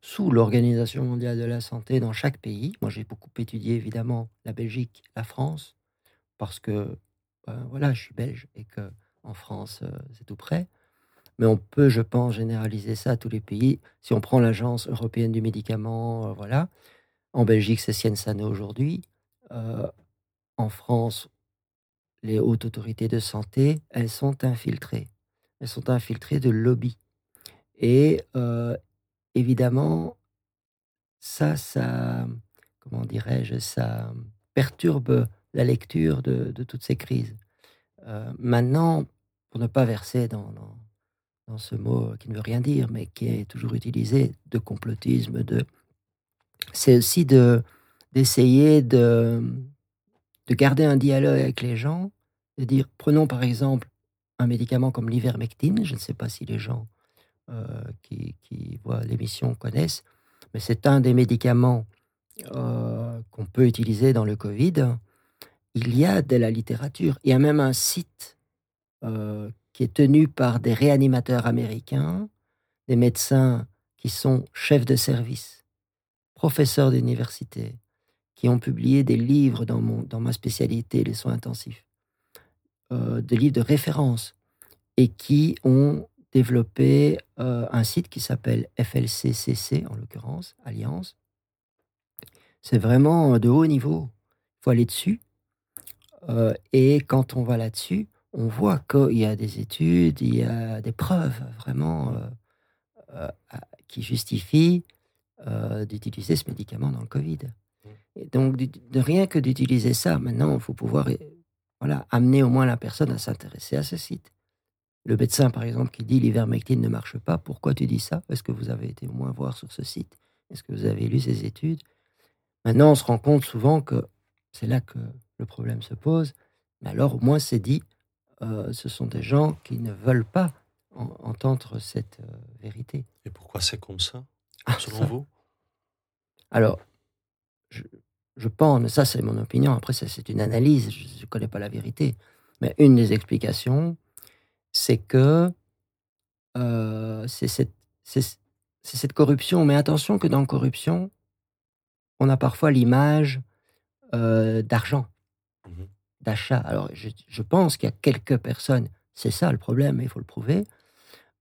sous l'Organisation mondiale de la santé dans chaque pays. Moi, j'ai beaucoup étudié évidemment la Belgique, la France, parce que euh, voilà, je suis belge et que en France, c'est tout près. Mais on peut, je pense, généraliser ça à tous les pays. Si on prend l'Agence européenne du médicament, voilà, en Belgique, c'est Siensano aujourd'hui. Euh, en France, les hautes autorités de santé, elles sont infiltrées. Elles sont infiltrées de lobbies. Et euh, évidemment, ça, ça, comment dirais-je, ça perturbe la lecture de, toutes ces crises. Euh, maintenant, pour ne pas verser dans, dans, ce mot qui ne veut rien dire, mais qui est toujours utilisé, de complotisme, de c'est aussi de d'essayer de, de garder un dialogue avec les gens, de dire, prenons par exemple un médicament comme l'ivermectine, je ne sais pas si les gens qui, qui, voient l'émission connaissent. Mais c'est un des médicaments qu'on peut utiliser dans le Covid. Il y a de la littérature. Il y a même un site qui est tenu par des réanimateurs américains, des médecins qui sont chefs de service, professeurs d'université, qui ont publié des livres dans, mon, dans ma spécialité, les soins intensifs, euh, des livres de référence, et qui ont développé euh, un site qui s'appelle FLCCC, en l'occurrence, Alliance. C'est vraiment de haut niveau. Il faut aller dessus. Euh, et quand on va là-dessus, on voit qu'il y a des études, il y a des preuves vraiment qui justifient d'utiliser ce médicament dans le Covid. Et donc, de, rien que d'utiliser ça, maintenant, il faut pouvoir voilà, amener au moins la personne à s'intéresser à ce site. Le médecin, par exemple, qui dit l'ivermectine ne marche pas, pourquoi tu dis ça? Est-ce que vous avez été au moins voir sur ce site? Est-ce que vous avez lu ces études? Maintenant, on se rend compte souvent que c'est là que le problème se pose. Mais alors, au moins, c'est dit, euh, ce sont des gens qui ne veulent pas entendre cette euh, vérité. Et pourquoi c'est comme ça, ah, selon vous? Alors, je, pense, mais ça c'est mon opinion, après c'est une analyse, je ne connais pas la vérité, mais une des explications, c'est que euh, c'est cette, cette, corruption, mais attention que dans corruption, on a parfois l'image euh, d'argent, mmh d'achat. Alors je, pense qu'il y a quelques personnes, c'est ça le problème, il faut le prouver,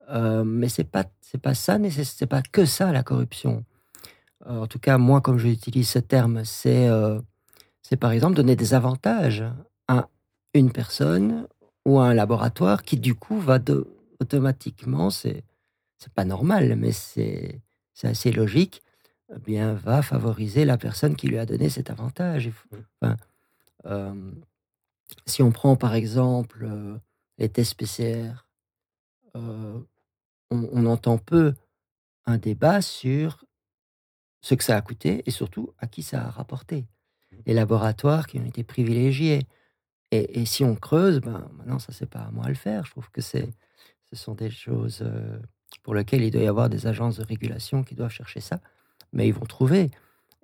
euh, mais c'est pas c'est pas ça, c'est pas que ça la corruption. En tout cas, moi, comme j'utilise ce terme, euh, c'est par exemple donner des avantages à une personne ou à un laboratoire qui, du coup, va de, automatiquement, c'est pas normal, mais c'est assez logique, eh bien, va favoriser la personne qui lui a donné cet avantage. Euh, si on prend par exemple les tests PCR, on, on, entend peu un débat sur ce que ça a coûté et surtout à qui ça a rapporté. Mmh. Les laboratoires qui ont été privilégiés. Et, si on creuse, ben, maintenant, ça, c'est pas à moi à le faire. Je trouve que ce sont des choses euh, pour lesquelles il doit y avoir des agences de régulation qui doivent chercher ça. Mais ils vont trouver.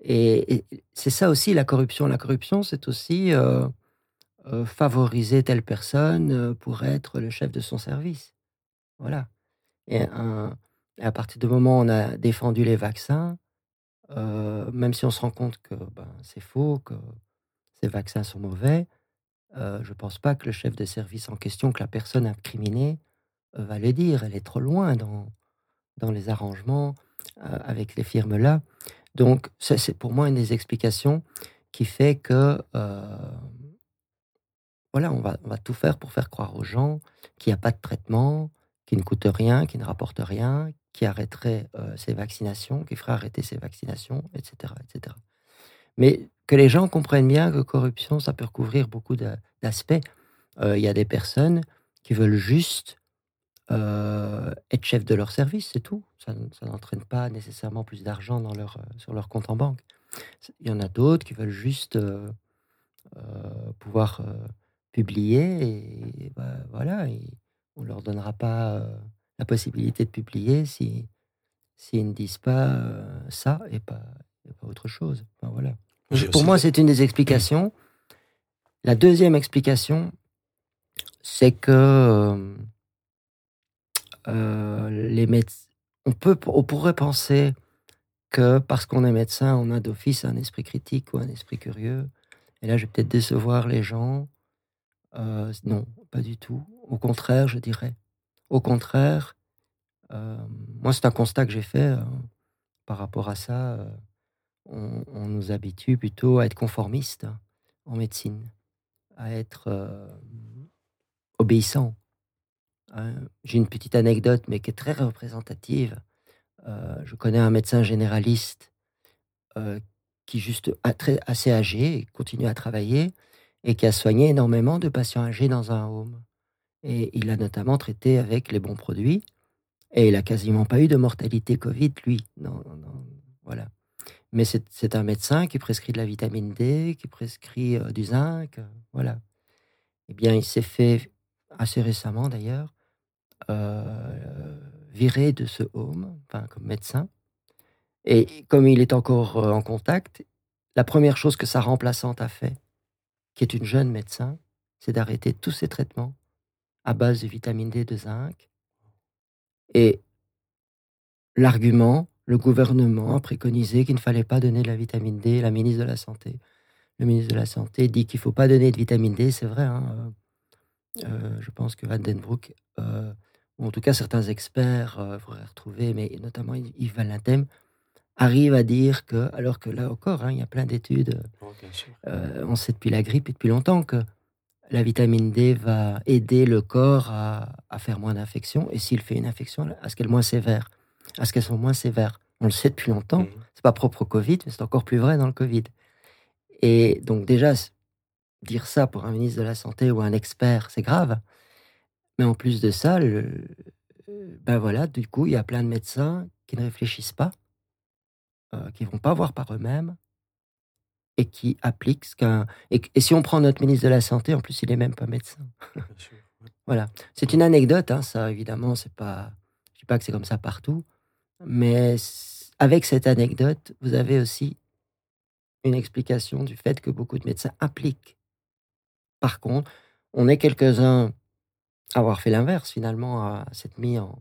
Et, c'est ça aussi la corruption. La corruption, c'est aussi euh, euh, favoriser telle personne pour être le chef de son service. Voilà. Et, à partir du moment où on a défendu les vaccins, même si on se rend compte que ben, c'est faux, que ces vaccins sont mauvais, euh, je ne pense pas que le chef de service en question, que la personne incriminée, euh, va le dire. Elle est trop loin dans, dans les arrangements avec les firmes-là. Donc, c'est pour moi une des explications qui fait que, voilà, on va, on va tout faire pour faire croire aux gens qu'il n'y a pas de traitement, qui ne coûte rien, qui ne rapporte rien, qui arrêterait ces vaccinations, qui ferait arrêter ces vaccinations, etc., etc. Mais que les gens comprennent bien que corruption, ça peut recouvrir beaucoup d'aspects. Il y a des personnes qui veulent juste être chef de leur service, c'est tout. Ça, n'entraîne pas nécessairement plus d'argent leur, sur leur compte en banque. Il y en a d'autres qui veulent juste pouvoir publier et bah, voilà, et on leur donnera pas la possibilité de publier si s'ils ne disent pas euh, ça et pas autre chose. voilà. Pour moi, c'est une des explications. La deuxième explication, c'est que euh, euh, les médecins, on, peut, on pourrait penser que parce qu'on est médecin, on a d'office un esprit critique ou un esprit curieux. Et là, je vais peut-être décevoir les gens. non, pas du tout. Au contraire, je dirais. Au contraire, euh, moi, c'est un constat que j'ai fait euh, par rapport à ça. Euh, on, nous habitue plutôt à être conformiste en médecine, à être obéissant. Hein. J'ai une petite anecdote, mais qui est très représentative. je connais un médecin généraliste qui juste assez âgé, continue à travailler et qui a soigné énormément de patients âgés dans un home. Et il a notamment traité avec les bons produits. Et il n'a quasiment pas eu de mortalité Covid, lui. Non, voilà. Mais c'est un médecin qui prescrit de la vitamine D, qui prescrit euh, du zinc. Euh, voilà. Eh bien, il s'est fait, assez récemment d'ailleurs, euh, viré de ce home, enfin, comme médecin. Et comme il est encore en contact, la première chose que sa remplaçante a fait, qui est une jeune médecin, c'est d'arrêter tous ses traitements à base de vitamine D, de zinc. Et l'argument, le gouvernement a préconisé qu'il ne fallait pas donner de la vitamine D, la ministre de la Santé. Le ministre de la Santé dit qu'il ne faut pas donner de vitamine D, c'est vrai. Hein, euh, euh, je pense que Vandenbroek, euh, ou en tout cas certains experts, il faudrait retrouver, mais notamment Yves Valentin, arrive à dire que, alors que là encore, hein, il y a plein d'études, oh, on sait depuis la grippe et depuis longtemps que la vitamine D va aider le corps à, faire moins d'infections, et s'il fait une infection, à ce qu'elle moins sévère, à ce qu'elles sont moins sévères. On le sait depuis longtemps, mmh. c'est pas propre au Covid, mais c'est encore plus vrai dans le Covid. Et donc déjà, dire ça pour un ministre de la Santé ou un expert, c'est grave. Mais en plus de ça, ben voilà, du coup, il y a plein de médecins qui ne réfléchissent pas, euh, qui vont pas voir par eux-mêmes, et qui applique ce qu'un. Et, si on prend notre ministre de la Santé, en plus, il n'est même pas médecin. [laughs] voilà. C'est une anecdote, hein, ça, évidemment, c'est pas. Je dis pas que c'est comme ça partout, mais avec cette anecdote, vous avez aussi une explication du fait que beaucoup de médecins appliquent. Par contre, on est quelques-uns à avoir fait l'inverse, finalement, à s'être mis en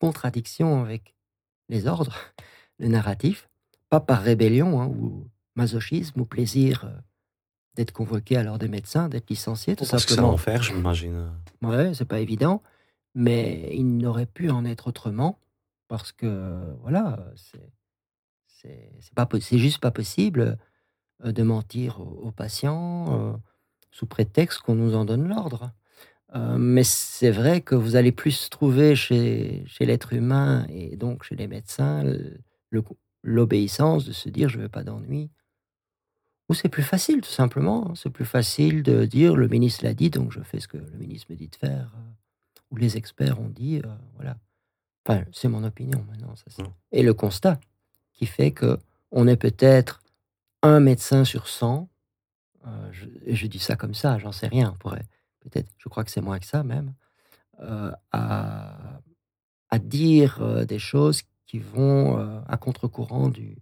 contradiction avec les ordres, [laughs] le narratif, pas par rébellion hein, ou masochisme ou plaisir euh, d'être convoqué à l'ordre des médecins, d'être licencié, tout Parce simplement. Que ça faire, je m'imagine. Ouais, c'est pas évident, mais il n'aurait pu en être autrement parce que voilà, c'est c'est pas c'est juste pas possible euh, de mentir aux, patients euh, sous prétexte qu'on nous en donne l'ordre. mais c'est vrai que vous allez plus trouver chez, chez l'être humain et donc chez les médecins l'obéissance de se dire je veux pas d'ennui, ou c'est plus facile, tout simplement. Hein. C'est plus facile de dire le ministre l'a dit, donc je fais ce que le ministre me dit de faire, euh, ou les experts ont dit, euh, voilà. Enfin, c'est mon opinion maintenant. Ça, mmh. Et le constat qui fait que on est peut-être un médecin sur 100, euh, je, et je dis ça comme ça, j'en sais rien, pourrait peut-être, je crois que c'est moins que ça même, à, à, dire des choses qui vont à contre-courant du,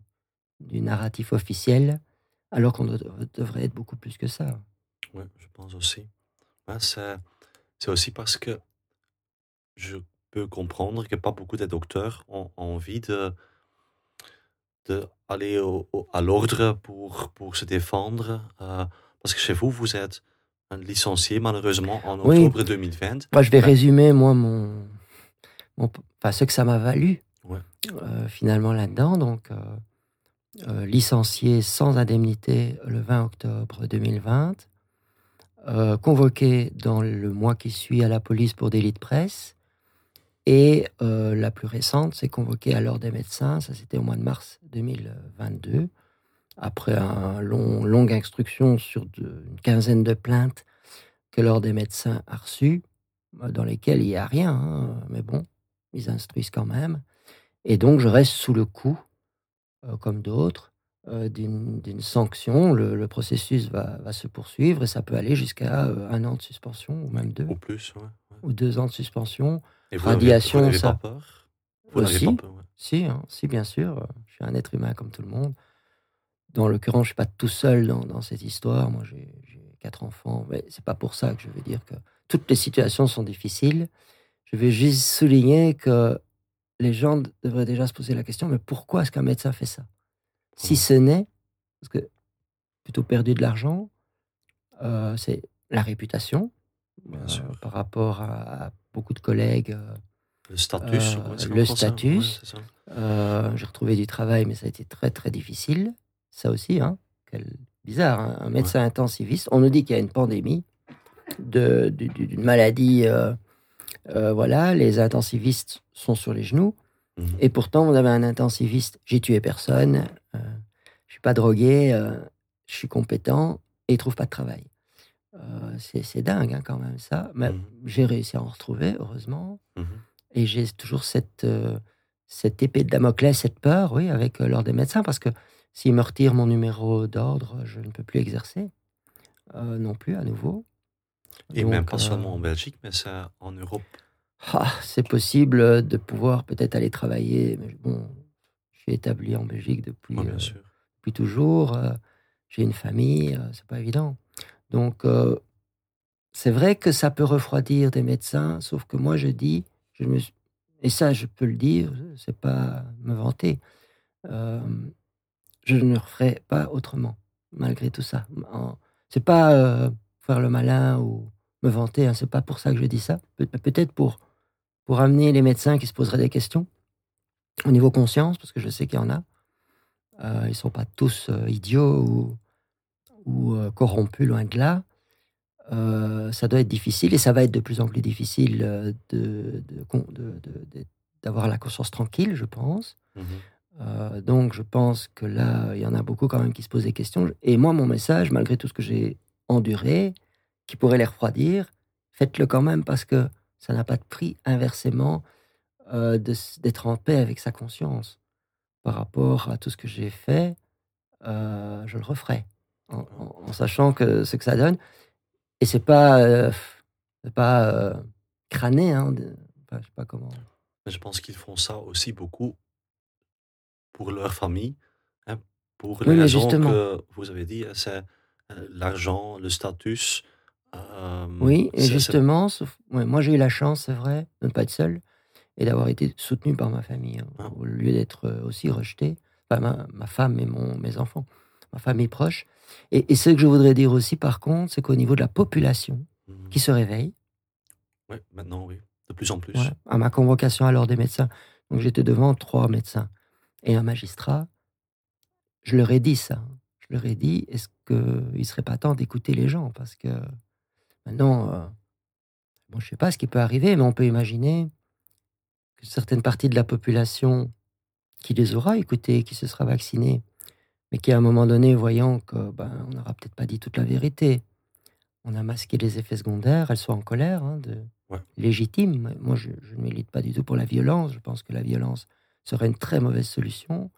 du narratif officiel alors qu'on devrait être beaucoup plus que ça. Oui, je pense aussi. c'est aussi parce que je peux comprendre que pas beaucoup de docteurs ont envie de d'aller à l'ordre pour, pour se défendre. Euh, parce que chez vous, vous êtes un licencié malheureusement en octobre 2020. Moi, je vais résumer, moi, mon, enfin, ce que ça m'a valu euh, finalement là-dedans. Donc, euh, licencié sans indemnité le 20 octobre 2020, euh, convoqué dans le mois qui suit à la police pour délit de presse, et euh, la plus récente, c'est convoqué à l'ordre des médecins, ça c'était au mois de mars 2022, après un long, longue instruction sur une quinzaine de plaintes que l'ordre des médecins a reçues, dans lesquelles il n'y a rien, hein, mais bon, ils instruisent quand même. Et donc je reste sous le coup euh, comme d'autres, euh, d'une sanction. Le, processus va, se poursuivre et ça peut aller jusqu'à euh, un an de suspension ou même deux. Ou plus, Ou deux ans de suspension. Et vous Radiation, vous ça. Pas peur aussi, si, hein, si, bien sûr. Je suis un être humain comme tout le monde. Dans l'occurrence, je ne suis pas tout seul dans, cette histoire. Moi, j'ai quatre enfants. Mais c'est pas pour ça que je veux dire que toutes les situations sont difficiles. Je vais juste souligner que les gens devraient déjà se poser la question, mais pourquoi est-ce qu'un médecin fait ça? Si ce n'est, parce que plutôt perdu de l'argent, euh, c'est la réputation euh, par rapport à, beaucoup de collègues. Euh, le status. le status. J'ai retrouvé du travail, mais ça a été très très difficile. Ça aussi, hein, quel bizarre, hein, un médecin intensiviste. On nous dit qu'il y a une pandémie d'une maladie euh, voilà, les intensivistes sont sur les genoux. Mhm. Et pourtant, vous avez un intensiviste, j'ai tué personne, je euh, je suis pas drogué, euh, je suis compétent, et il trouve pas de travail. C'est dingue hein, quand même ça. Mais mhm. j'ai réussi à en retrouver, heureusement. Mhm. Et j'ai toujours cette, cette épée de Damoclès, cette peur, oui, avec l'ordre des médecins, parce que s'ils me retirent mon numéro d'ordre, je ne peux plus exercer non plus à nouveau. Et même pas seulement en Belgique, mais ça en Europe Ah, c'est possible de pouvoir peut-être aller travailler. Mais bon, je suis établi en Belgique depuis, Ouais, bien euh, sûr. depuis toujours. euh, J'ai une famille, euh, c'est pas évident. Donc, euh, c'est vrai que ça peut refroidir des médecins, sauf que moi, je dis, je me, et ça, je peux le dire, c'est pas me vanter, euh, je ne le ferai pas autrement, malgré tout ça. C'est pas euh, faire le malin ou me vanter, hein, c'est pas pour ça que je dis ça. Pe- Peut-être pour, pour amener les médecins qui se poseraient des questions au niveau conscience, parce que je sais qu'il y en a. Ils sont pas tous idiots ou, ou euh, corrompus, loin de là. Euh, ça doit être difficile et ça va être de plus en plus difficile euh, de, de, d'avoir la conscience tranquille, je pense. Euh, donc, je pense que là, il y en a beaucoup quand même qui se posent des questions. Et moi, mon message, malgré tout ce que j'ai enduré, qui pourrait les refroidir, faites-le quand même parce que ça n'a pas de prix inversement euh, d'être en paix avec sa conscience. Par rapport à tout ce que j'ai fait, je le referai. En, sachant que ce que ça donne. Et c'est pas, euh, pas euh, crâné, hein, de- je sais pas comment. Je pense qu'ils font ça aussi beaucoup pour leur famille, hein, pour les Oui, raisons justement. que vous avez dit, hein, c'est euh, l'argent, le statut. euh, Oui, et justement, sauf- ouais, moi j'ai eu la chance, c'est vrai, de ne pas être seul et d'avoir été soutenu par ma famille, hein, Ah. au lieu d'être aussi rejeté, enfin, ma, ma femme et mon, mes enfants, ma famille proche. Et, et ce que je voudrais dire aussi, par contre, c'est qu'au niveau de la population Mhm. qui se réveille, Ouais, maintenant, oui, de plus en plus. voilà, à ma convocation à l'ordre des médecins, donc j'étais devant trois médecins et un magistrat, je leur ai dit ça. Je leur ai dit, est-ce qu'il ne serait pas temps d'écouter les gens? Parce que maintenant, euh, bon, je ne sais pas ce qui peut arriver, mais on peut imaginer que certaines parties de la population qui les aura écoutés, qui se sera vaccinée, mais qui à un moment donné, voyant que ben, on n'aura peut-être pas dit toute la vérité, on a masqué les effets secondaires, elles sont en colère, hein, de, Ouais. légitime. Moi, je, je ne milite pas du tout pour la violence. Je pense que la violence serait une très mauvaise solution.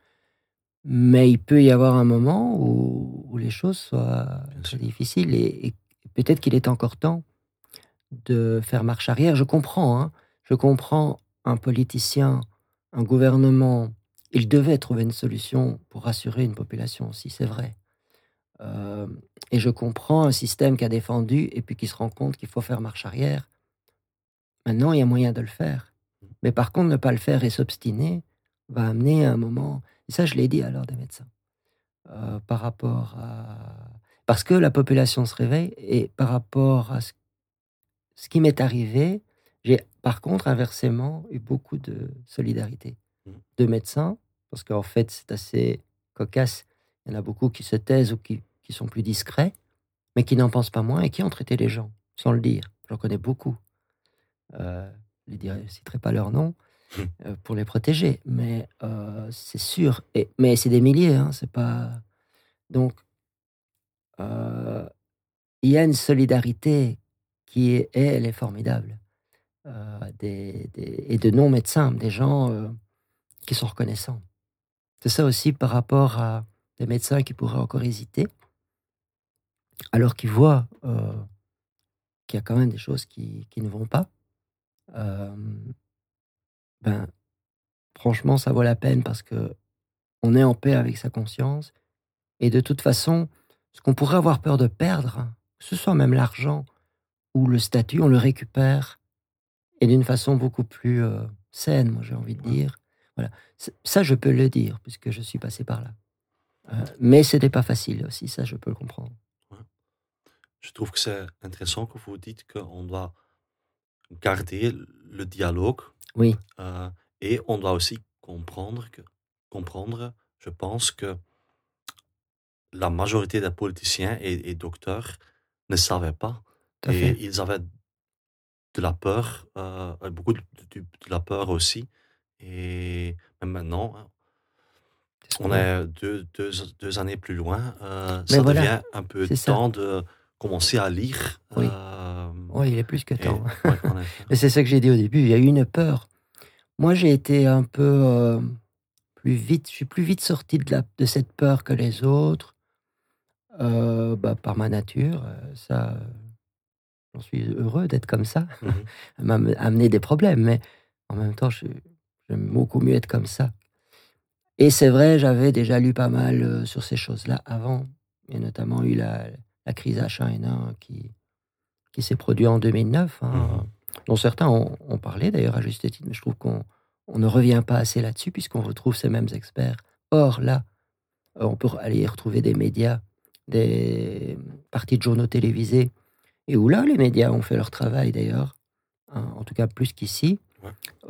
Mais il peut y avoir un moment où, où les choses soient très difficiles et, et peut-être qu'il est encore temps de faire marche arrière. Je comprends, hein. je comprends un politicien, un gouvernement. Il devait trouver une solution pour rassurer une population aussi, c'est vrai. Euh, et je comprends un système qui a défendu et puis qui se rend compte qu'il faut faire marche arrière. Maintenant, il y a moyen de le faire. Mais par contre, ne pas le faire et s'obstiner va amener à un moment. Et ça, je l'ai dit alors des médecins. euh, par rapport à. Parce que la population se réveille et par rapport à ce, ce qui m'est arrivé, j'ai par contre inversement eu beaucoup de solidarité Mm. de médecins, parce qu'en fait, c'est assez cocasse. Il y en a beaucoup qui se taisent ou qui, qui sont plus discrets, mais qui n'en pensent pas moins et qui ont traité les gens, sans le dire. J'en connais beaucoup. Euh, je ne citerai pas leur nom Mm. euh, pour les protéger, mais euh, c'est sûr. Et, mais c'est des milliers, hein, c'est pas. Donc, il y a une solidarité qui est, elle est formidable. Des, des- et de non-médecins, des gens qui sont reconnaissants. C'est ça aussi par rapport à des médecins qui pourraient encore hésiter, alors qu'ils voient euh, qu'il y a quand même des choses qui, qui ne vont pas. Euh, ben, franchement, ça vaut la peine parce que on est en paix avec sa conscience. Et de toute façon, ce qu'on pourrait avoir peur de perdre, que ce soit même l'argent ou le statut, on le récupère et d'une façon beaucoup plus euh, saine, moi j'ai envie de dire. Voilà. Ça, je peux le dire puisque je suis passé par là. Euh, mais c'était pas facile aussi, ça, je peux le comprendre. Je trouve que c'est intéressant que vous dites qu'on doit garder le dialogue Oui, euh, et on doit aussi comprendre que, comprendre, je pense que la majorité des politiciens et, et docteurs ne savaient pas tout et fait. ils avaient de la peur, euh, beaucoup de, de- de la peur aussi. Et même maintenant, hein, on est deux, deux, deux années plus loin, euh, ça voilà, devient un peu ça. temps de commencer à lire. Oui. euh, Oui, il est plus que et- temps. [laughs] ouais. Mais c'est ça que j'ai dit au début, il y a eu une peur. Moi, j'ai été un peu euh, plus vite, je suis plus vite sorti de, la, de cette peur que les autres, euh, bah, par ma nature. Ça, j'en suis heureux d'être comme ça. Mmh [laughs] m'a amené des problèmes, mais en même temps, j'aime beaucoup mieux être comme ça. Et c'est vrai, j'avais déjà lu pas mal euh, sur ces choses-là avant, et notamment eu la, crise H1N1 qui, qui s'est produite en 2009, hein, mmh dont certains ont, parlé d'ailleurs à juste titre, mais je trouve qu'on on ne revient pas assez là-dessus puisqu'on retrouve ces mêmes experts. Or, là, euh, on peut aller y retrouver des médias, des parties de journaux télévisés, et où là, les médias ont fait leur travail d'ailleurs, hein, en tout cas plus qu'ici,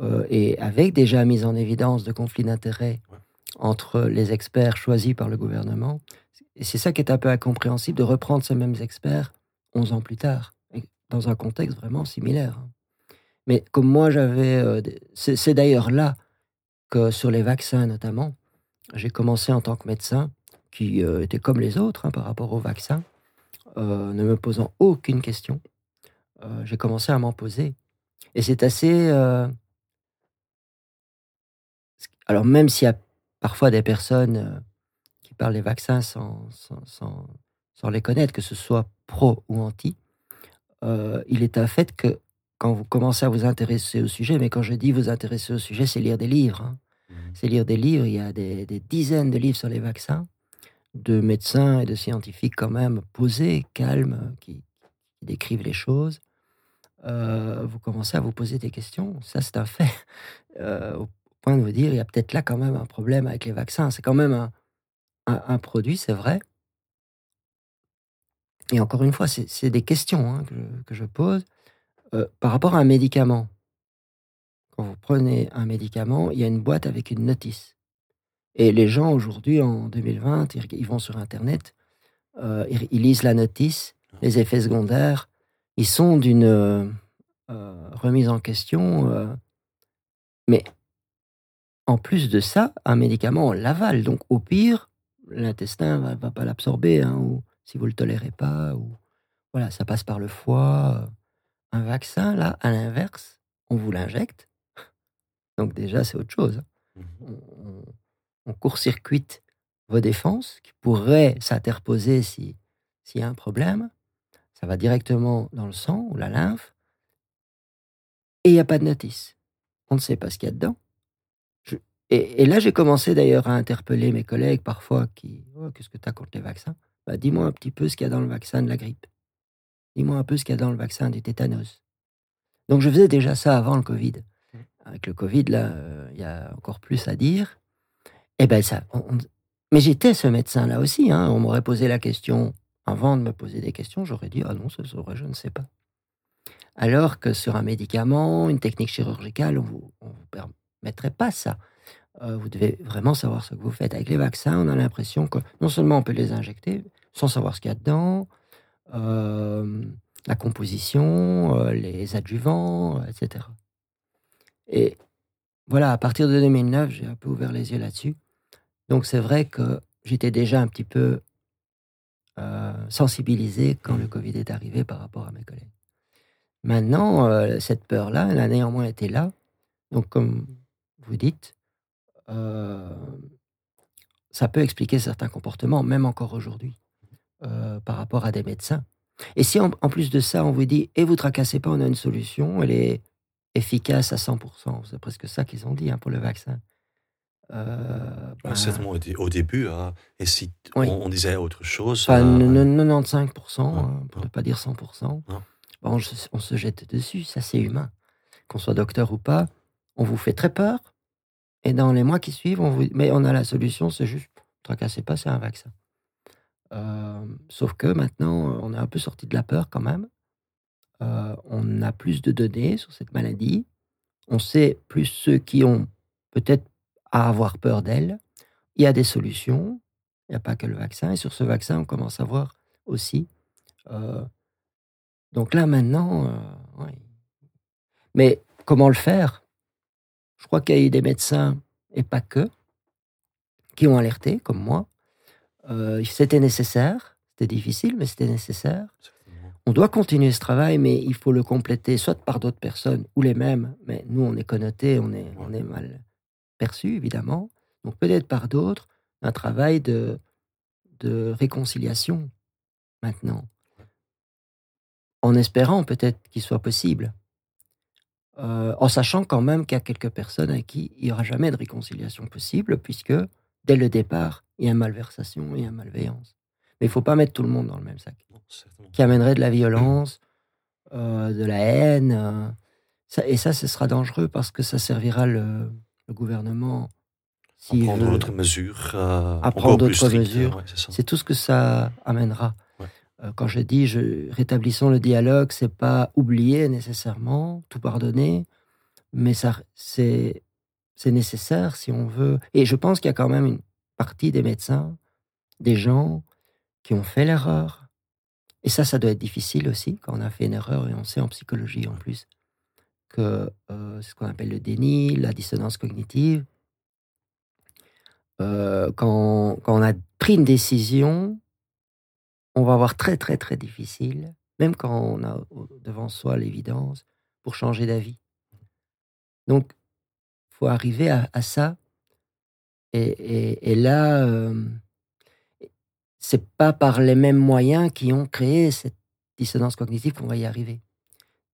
euh, et avec déjà mise en évidence de conflits d'intérêts entre les experts choisis par le gouvernement. Et c'est ça qui est un peu incompréhensible de reprendre ces mêmes experts 11 ans plus tard, dans un contexte vraiment similaire. Hein. Mais comme moi, j'avais. Euh, c'est d'ailleurs là que sur les vaccins notamment, j'ai commencé en tant que médecin, qui euh, était comme les autres hein, par rapport aux vaccins, ne me posant aucune question. j'ai commencé à m'en poser. Et c'est assez. Alors, même s'il y a parfois des personnes qui parlent des vaccins sans, sans, sans, sans, les connaître, que ce soit pro ou anti, il est un fait que quand vous commencez à vous intéresser au sujet, mais quand je dis vous intéresser au sujet, c'est lire des livres. Hein. Mmh. C'est lire des livres, il y a des, dizaines de livres sur les vaccins, de médecins et de scientifiques quand même posés, calmes, qui, décrivent les choses. Euh, vous commencez à vous poser des questions, ça c'est un fait, [laughs] euh, au point de vous dire, il y a peut-être là quand même un problème avec les vaccins. C'est quand même un, produit, c'est vrai. Et encore une fois, c'est des questions hein, que, je pose. Euh, par rapport à un médicament, quand vous prenez un médicament, il y a une boîte avec une notice. Et les gens aujourd'hui, en 2020, ils, vont sur Internet, ils, lisent la notice, les effets secondaires, ils sont d'une euh, remise en question. mais en plus de ça, un médicament, on l'avale. Donc au pire, l'intestin ne va, pas l'absorber, hein, ou si vous ne le tolérez pas, ou voilà, ça passe par le foie. Un vaccin, là, à l'inverse, on vous l'injecte. Donc déjà, c'est autre chose. Hein. Mmh on, court-circuite vos défenses qui pourraient s'interposer s'il y a un problème. Ça va directement dans le sang ou la lymphe. Et il n'y a pas de notice. On ne sait pas ce qu'il y a dedans. et, là, j'ai commencé d'ailleurs à interpeller mes collègues parfois qui oh, Qu'est-ce que tu as contre les vaccins? Bah, Dis-moi un petit peu ce qu'il y a dans le vaccin de la grippe. Dis-moi un peu ce qu'il y a dans le vaccin du tétanos. Donc je faisais déjà ça avant le Covid. Mmh. Avec le Covid, là, euh, il y a encore plus à dire. Et eh ben ça. Mais j'étais ce médecin-là aussi. Hein. On m'aurait posé la question avant de me poser des questions, j'aurais dit ah non, ça serait, je ne sais pas. Alors que sur un médicament, une technique chirurgicale, on vous, vous permettrait pas ça. Euh, vous devez vraiment savoir ce que vous faites. Avec les vaccins, on a l'impression que non seulement on peut les injecter sans savoir ce qu'il y a dedans, euh, la composition, euh, les adjuvants, etc. Et voilà, à partir de 2009, j'ai un peu ouvert les yeux là-dessus. Donc c'est vrai que j'étais déjà un petit peu euh, sensibilisé quand le Covid est arrivé par rapport à mes collègues. Maintenant, cette peur-là, elle a néanmoins été là. Donc comme vous dites, ça peut expliquer certains comportements, même encore aujourd'hui. Euh, par rapport à des médecins. Et si en, plus de ça, on vous dit, et vous tracassez pas, on a une solution, elle est efficace à 100%. C'est presque ça qu'ils ont dit hein, pour le vaccin. Euh, ben au début, hein. et si on, disait autre chose. Enfin, 95%, hein, pour ne pas dire 100%. on, se jette dessus, ça c'est humain. Qu'on soit docteur ou pas, on vous fait très peur. Et dans les mois qui suivent, on vous... mais on a la solution, c'est juste, tracassez pas, c'est un vaccin. Euh, sauf que maintenant, on est un peu sorti de la peur quand même. Euh, on a plus de données sur cette maladie. On sait plus ceux qui ont peut-être à avoir peur d'elle. Il y a des solutions. Il n'y a pas que le vaccin. Et sur ce vaccin, on commence à voir aussi. Euh, donc là, maintenant, mais comment le faire? Je crois qu'il y a eu des médecins, et pas que, qui ont alerté, comme moi, euh, c'était nécessaire, c'était difficile, mais c'était nécessaire. On doit continuer ce travail, mais il faut le compléter soit par d'autres personnes ou les mêmes. Mais nous, on est connotés, on est, on est mal perçu, évidemment. Donc peut-être par d'autres, un travail de, de réconciliation maintenant. en espérant peut-être qu'il soit possible, euh, en sachant quand même qu'il y a quelques personnes avec qui il n'y aura jamais de réconciliation possible, puisque dès le départ, il y a une malversation, il y a une malveillance. Mais il ne faut pas mettre tout le monde dans le même sac, qui amènerait de la violence, euh, de la haine. Euh, et ça, ce sera dangereux parce que ça servira le, gouvernement. à prendre d'autres mesures. à prendre d'autres mesures. c'est tout ce que ça amènera. Euh, quand je dis je, rétablissons le dialogue, c'est pas oublier nécessairement, tout pardonner, mais ça, c'est, c'est nécessaire si on veut. Et je pense qu'il y a quand même une partie des médecins, des gens qui ont fait l'erreur. Et ça, ça doit être difficile aussi quand on a fait une erreur et on sait en psychologie en plus que euh, ce qu'on appelle le déni, la dissonance cognitive. Euh, quand, quand on a pris une décision, on va avoir très très très difficile, même quand on a devant soi l'évidence, pour changer d'avis. Donc, il faut arriver à, ça. Et, là, euh, c'est pas par les mêmes moyens qui ont créé cette dissonance cognitive qu'on va y arriver.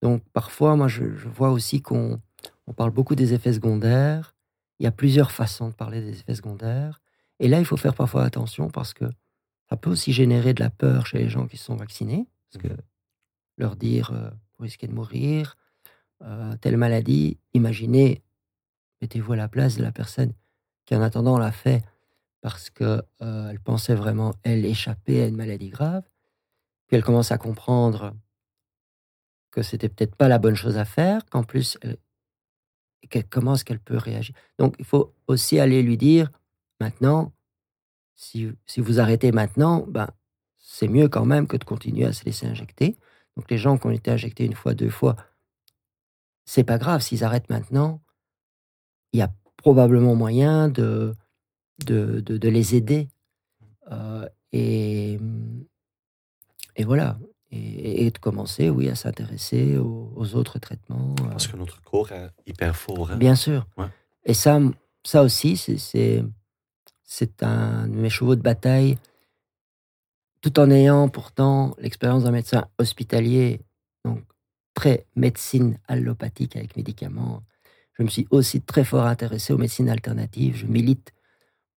Donc, parfois, moi, je, vois aussi qu'on on parle beaucoup des effets secondaires. Il y a plusieurs façons de parler des effets secondaires. Et là, il faut faire parfois attention parce que ça peut aussi générer de la peur chez les gens qui sont vaccinés, parce que mmh. leur dire euh, vous risquez de mourir, euh, telle maladie, imaginez, mettez-vous à la place de la personne qui en attendant l'a fait parce qu'elle euh, pensait vraiment, elle, échapper à une maladie grave, puis elle commence à comprendre que c'était peut-être pas la bonne chose à faire, qu'en plus, comment est-ce qu'elle peut réagir? Donc, il faut aussi aller lui dire, maintenant, si, vous arrêtez maintenant, ben, c'est mieux quand même que de continuer à se laisser injecter. Donc les gens qui ont été injectés une fois, deux fois, c'est pas grave. S'ils arrêtent maintenant, il y a probablement moyen de, de, de, les aider. Euh, et, et voilà. Et, de commencer, oui, à s'intéresser aux, autres traitements. Euh. Parce que notre corps est hyper fort. Hein. Bien sûr. Et ça, ça aussi, c'est c'est un de mes chevaux de bataille, tout en ayant pourtant l'expérience d'un médecin hospitalier, donc très médecine allopathique avec médicaments. Je me suis aussi très fort intéressé aux médecines alternatives. Je milite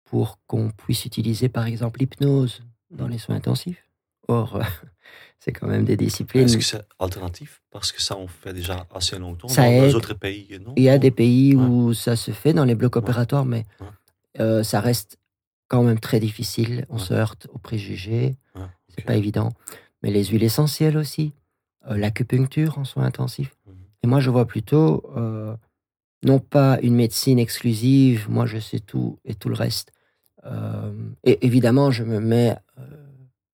pour qu'on puisse utiliser par exemple l'hypnose dans les soins intensifs. Or, [laughs] c'est quand même des disciplines. Est-ce que c'est alternatif? Parce que ça, on fait déjà assez longtemps dans les autres pays, non? Il y a des pays où ça se fait dans les blocs opératoires, mais euh, ça reste quand même très difficile. On se heurte aux préjugés. C'est pas évident. Mais les huiles essentielles aussi. Euh, l'acupuncture en soins intensifs. Mhm. Et moi, je vois plutôt, euh, non pas une médecine exclusive, moi je sais tout et tout le reste. Et évidemment, je me mets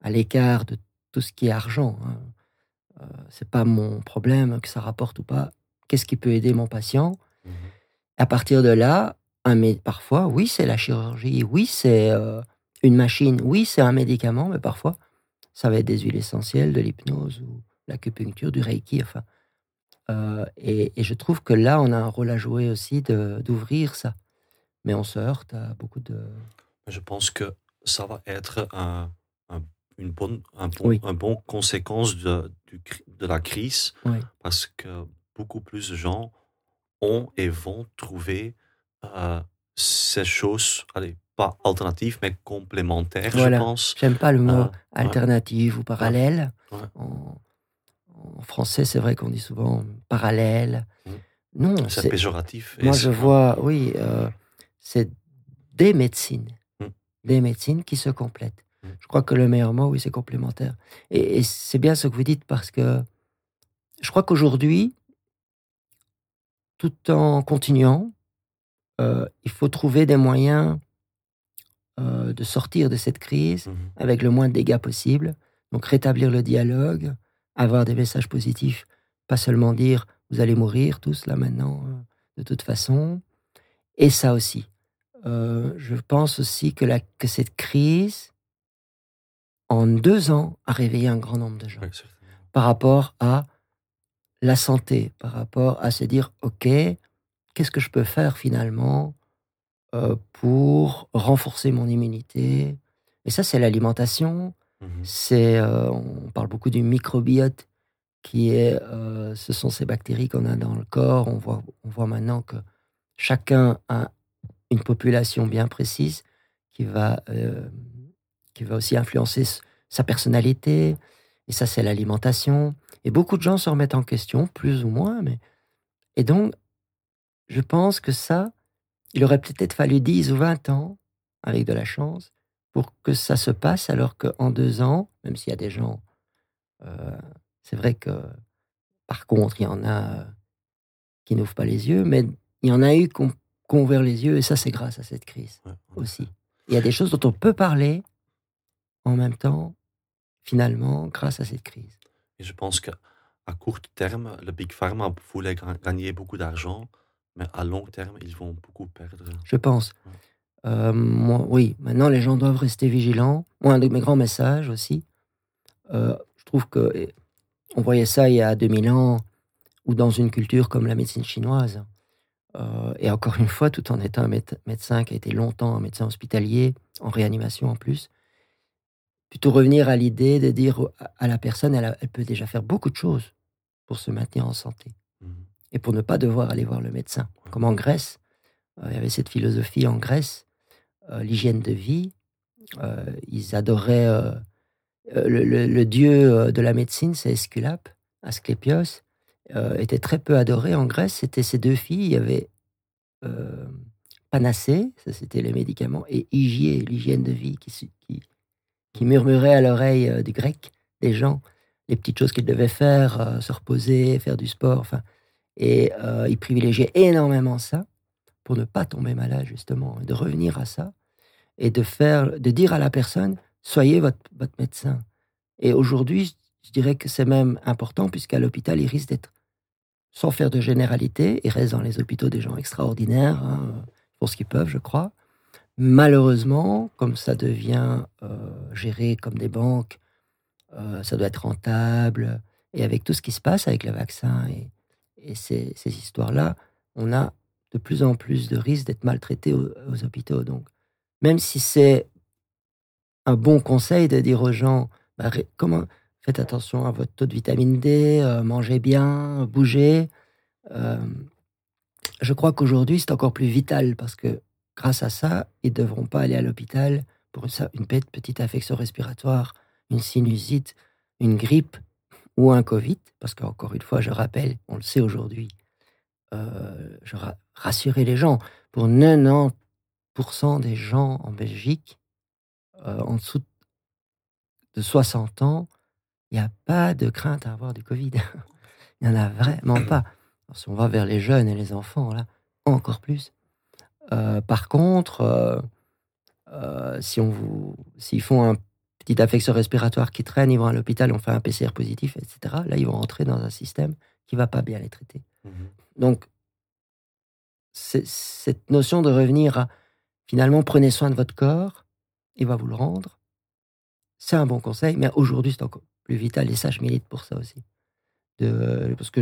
à l'écart de tout ce qui est argent. Hein. c'est pas mon problème que ça rapporte ou pas. Qu'est-ce qui peut aider mon patient? Mhm. À partir de là, mais parfois, oui, c'est la chirurgie, oui, c'est euh, une machine, oui, c'est un médicament, mais parfois, ça va être des huiles essentielles, de l'hypnose ou l'acupuncture, du reiki, enfin. Euh, et, je trouve que là, on a un rôle à jouer aussi d'ouvrir ça. Mais on se heurte à beaucoup de. Je pense que ça va être un, une bonne, un, bon, un bon conséquence de, de la crise, parce que beaucoup plus de gens ont et vont trouver euh, ces choses, allez, pas alternatives, mais complémentaires, je pense. J'aime pas le mot euh, alternative ou parallèle. En, français, c'est vrai qu'on dit souvent parallèle. Mmh. Non, c'est péjoratif. Moi, je vois, oui, euh, c'est des médecines, mmh. des médecines qui se complètent. Mmh. Je crois que le meilleur mot, oui, c'est complémentaire. et c'est bien ce que vous dites parce que je crois qu'aujourd'hui, tout en continuant, euh, il faut trouver des moyens euh, de sortir de cette crise mmh avec le moins de dégâts possible. Donc rétablir le dialogue, avoir des messages positifs, pas seulement dire vous allez mourir tous là maintenant, euh, de toute façon. Et ça aussi. je pense aussi que, la, que cette crise, en deux ans, a réveillé un grand nombre de gens par rapport à la santé, par rapport à se dire, OK, qu'est-ce que je peux faire finalement euh, pour renforcer mon immunité? Et ça, c'est l'alimentation. Mmh c'est, euh, on parle beaucoup du microbiote qui est, euh, ce sont ces bactéries qu'on a dans le corps. On voit, on voit maintenant que chacun a une population bien précise qui va, qui va aussi influencer sa personnalité. Et ça, c'est l'alimentation. Et beaucoup de gens se remettent en question, plus ou moins. Mais... Et donc, je pense que ça, il aurait peut-être fallu 10 ou 20 ans, avec de la chance, pour que ça se passe, alors qu'en deux ans, même s'il y a des gens, euh, c'est vrai que par contre, il y en a euh, qui n'ouvrent pas les yeux, mais il y en a eu qui ont, ouvert les yeux, et ça, c'est grâce à cette crise aussi. Il y a des choses dont on peut parler en même temps, finalement, grâce à cette crise. Et je pense qu'à court terme, le Big Pharma voulait gagner beaucoup d'argent, mais à long terme, ils vont beaucoup perdre. Je pense. Euh, oui, maintenant, les gens doivent rester vigilants. Moi, un de mes grands messages aussi, euh, je trouve que on voyait ça il y a 2000 ans, ou dans une culture comme la médecine chinoise. Euh, et encore une fois, tout en étant un médecin qui a été longtemps un médecin hospitalier, en réanimation en plus, plutôt revenir à l'idée de dire à la personne, elle, elle, peut déjà faire beaucoup de choses pour se maintenir en santé mmh. et pour ne pas devoir aller voir le médecin. Comme en Grèce, euh, il y avait cette philosophie en Grèce, euh, l'hygiène de vie. ils adoraient le, dieu de la médecine, c'est Esculape, Asclépios euh, était très peu adoré en Grèce. C'était ces deux filles. Il y avait euh, Panacée, ça c'était les médicaments, et Hygiée, l'hygiène de vie, qui, qui, murmurait à l'oreille euh, du grec des gens les petites choses qu'ils devaient faire, se reposer, faire du sport, enfin. Et ils privilégiaient énormément ça pour ne pas tomber malade, justement, de revenir à ça et de faire, de dire à la personne, soyez votre, votre médecin. Et aujourd'hui, je dirais que c'est même important puisqu'à l'hôpital, il risque d'être sans faire de généralité, il reste dans les hôpitaux des gens extraordinaires, hein, pour ce qu'ils peuvent, je crois. Malheureusement, comme ça devient euh, géré comme des banques, euh, ça doit être rentable. Et avec tout ce qui se passe avec le vaccin et, ces, histoires-là, on a de plus en plus de risques d'être maltraités aux, hôpitaux. Donc, même si c'est un bon conseil de dire aux gens, bah, comment, Faites attention à votre taux de vitamine D, euh, mangez bien, bougez. Je crois qu'aujourd'hui, c'est encore plus vital parce que grâce à ça, ils ne devront pas aller à l'hôpital pour une petite affection respiratoire, une sinusite, une grippe ou un Covid. Parce qu'encore une fois, je rappelle, on le sait aujourd'hui, euh, rassurer les gens, pour 90% des gens en Belgique, en dessous de 60 ans, il n'y a pas de crainte à avoir du Covid. [laughs] il n'y en a vraiment pas. si on va vers les jeunes et les enfants, là, encore plus. Euh, par contre, euh, euh, si on vous, s'ils font un petit affection respiratoire qui traîne, ils vont à l'hôpital, on fait un PCR positif, etc. Là, ils vont rentrer dans un système qui va pas bien les traiter. Mmh Donc, cette notion de revenir à finalement prenez soin de votre corps, il va vous le rendre. C'est un bon conseil, mais aujourd'hui, c'est encore vital. Et ça, je milite pour ça aussi. De, parce que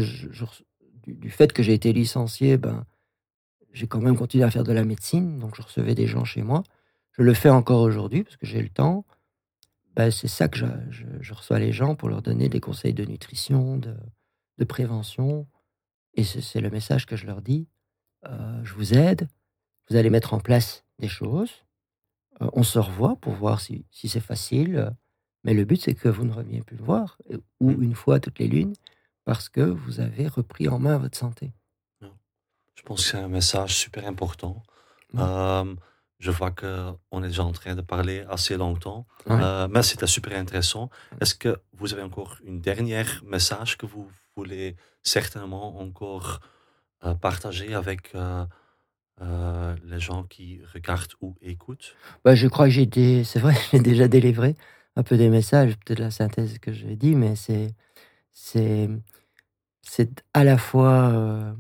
du, fait que j'ai été licencié, ben, j'ai quand même continué à faire de la médecine. Donc, je recevais des gens chez moi. Je le fais encore aujourd'hui parce que j'ai le temps. Ben, c'est ça que je, reçois les gens pour leur donner des conseils de nutrition, de, prévention. Et c'est le message que je leur dis. Euh, je vous aide. Vous allez mettre en place des choses. Euh, on se revoit pour voir si, c'est facile. Mais le but, c'est que vous ne reveniez plus le voir, ou une fois toutes les lunes, parce que vous avez repris en main votre santé. Je pense que c'est un message super important. Euh, je vois qu'on est déjà en train de parler assez longtemps, euh, mais c'était super intéressant. Est-ce que vous avez encore une dernière message que vous voulez certainement encore euh, partager avec les gens qui regardent ou écoutent? Bah, Je crois que j'ai été, [laughs] c'est vrai, j'ai déjà délivré un peu des messages, peut-être la synthèse que j'ai dit, mais c'est c'est c'est à la fois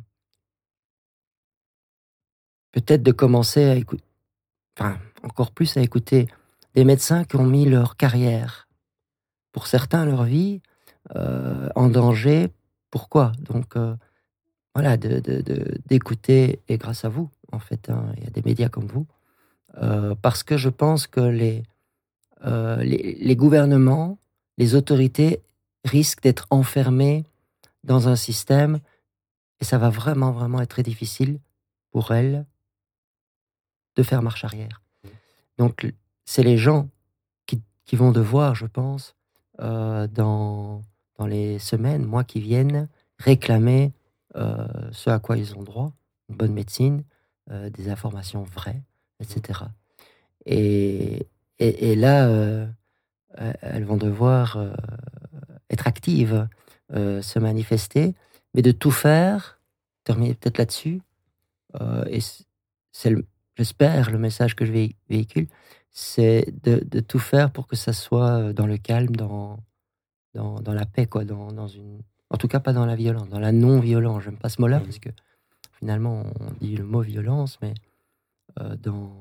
peut-être de commencer à écouter, enfin encore plus à écouter des médecins qui ont mis leur carrière, pour certains leur vie, euh, en danger. Pourquoi? Donc euh, voilà, d'écouter, et grâce à vous, en fait, hein, il y a des médias comme vous, parce que je pense que les euh, les, gouvernements, les autorités risquent d'être enfermés dans un système et ça va vraiment, vraiment être très difficile pour elles de faire marche arrière. Donc, c'est les gens qui, qui, vont devoir, je pense, euh, dans, dans les semaines, mois qui viennent, réclamer euh, ce à quoi ils ont droit, une bonne médecine, euh, des informations vraies, etc. Et, et, et là, elles vont devoir être actives, se manifester, mais de tout faire, terminer peut-être là-dessus, et c'est, j'espère, le message que je véhicule, c'est de, de, tout faire pour que ça soit dans le calme, dans, dans, dans la paix, quoi, dans, dans, une... En tout cas, pas dans la violence, dans la non-violence. J'aime pas ce mot-là, mmh. parce que finalement, on dit le mot violence, mais euh, dans,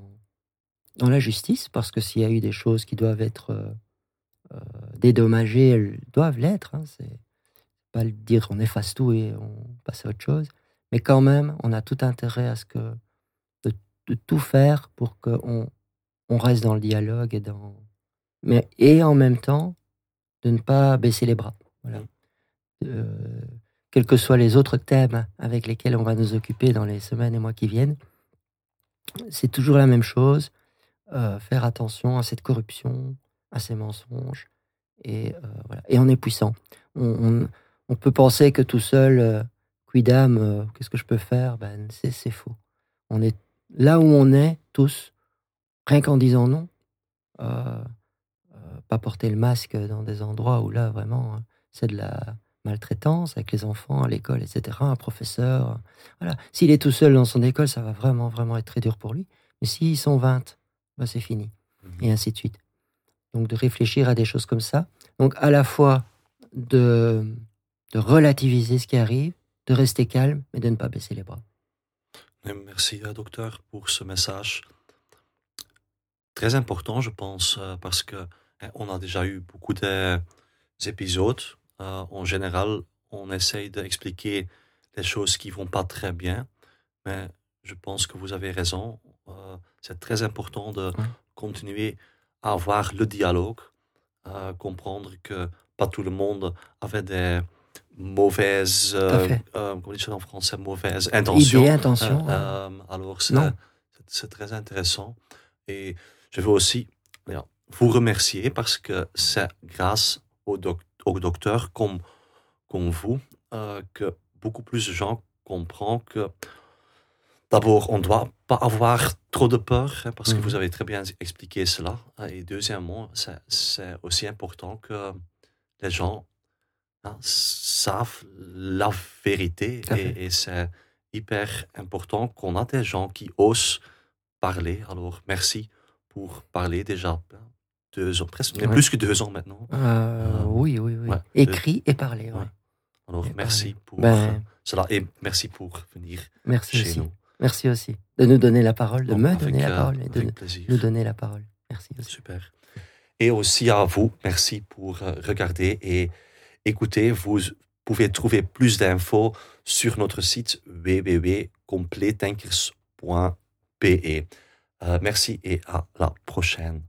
dans la justice, parce que s'il y a eu des choses qui doivent être euh, euh dédommagées, elles doivent l'être. Hein, c'est pas le dire on efface tout et on passe à autre chose. Mais quand même, on a tout intérêt à ce que de, tout faire pour qu'on on reste dans le dialogue et dans mais et en même temps de ne pas baisser les bras. Voilà. Euh, quels que soient les autres thèmes avec lesquels on va nous occuper dans les semaines et mois qui viennent, c'est toujours la même chose. Euh, faire attention à cette corruption, à ces mensonges. Et, euh, voilà. et on est puissant. On, on, peut penser que tout seul, euh, quidam, qu'est-ce que je peux faire? Ben, C'est faux. On est là où on est, tous, rien qu'en disant non. Euh, pas porter le masque dans des endroits où là, vraiment, hein, c'est de la maltraitance avec les enfants à l'école, etc. Un professeur. Voilà. S'il est tout seul dans son école, ça va vraiment, vraiment être très dur pour lui. Mais s'ils sont 20, bah, c'est fini. Mmh Et ainsi de suite. Donc de réfléchir à des choses comme ça. Donc à la fois de, de relativiser ce qui arrive, de rester calme, mais de ne pas baisser les bras. Merci, euh, docteur, pour ce message. Très important, je pense, euh, parce que eh, on a déjà eu beaucoup d'épisodes. Euh, en général, on essaye d'expliquer les choses qui vont pas très bien, mais je pense que vous avez raison. Euh, c'est très important de continuer à avoir le dialogue, comprendre que pas tout le monde avait des mauvaises, euh, comment dit en français, mauvaises intentions. Idées, intentions. alors, c'est très intéressant. Et je veux aussi vous remercier parce que c'est grâce aux, docteurs comme, comme vous euh, que beaucoup plus de gens comprennent que d'abord, on ne doit pas avoir trop de peur hein, parce que vous mhm. avez très bien expliqué cela. Et deuxièmement, c'est aussi important que les gens hein, savent la vérité et, et c'est hyper important qu'on a des gens qui osent parler. Alors, merci pour parler déjà deux ans, presque, plus que deux ans maintenant. Euh, euh, oui, oui, oui. Écrit et parlé. Alors, merci pour ben, cela et merci pour venir merci chez aussi. nous. Merci aussi de nous donner la parole, de me donner la euh, parole et de nous donner la parole. Merci aussi. Super. Et aussi à vous, merci pour regarder et écouter. Vous pouvez trouver plus d'infos sur notre site www.complettankers.be. merci et à la prochaine.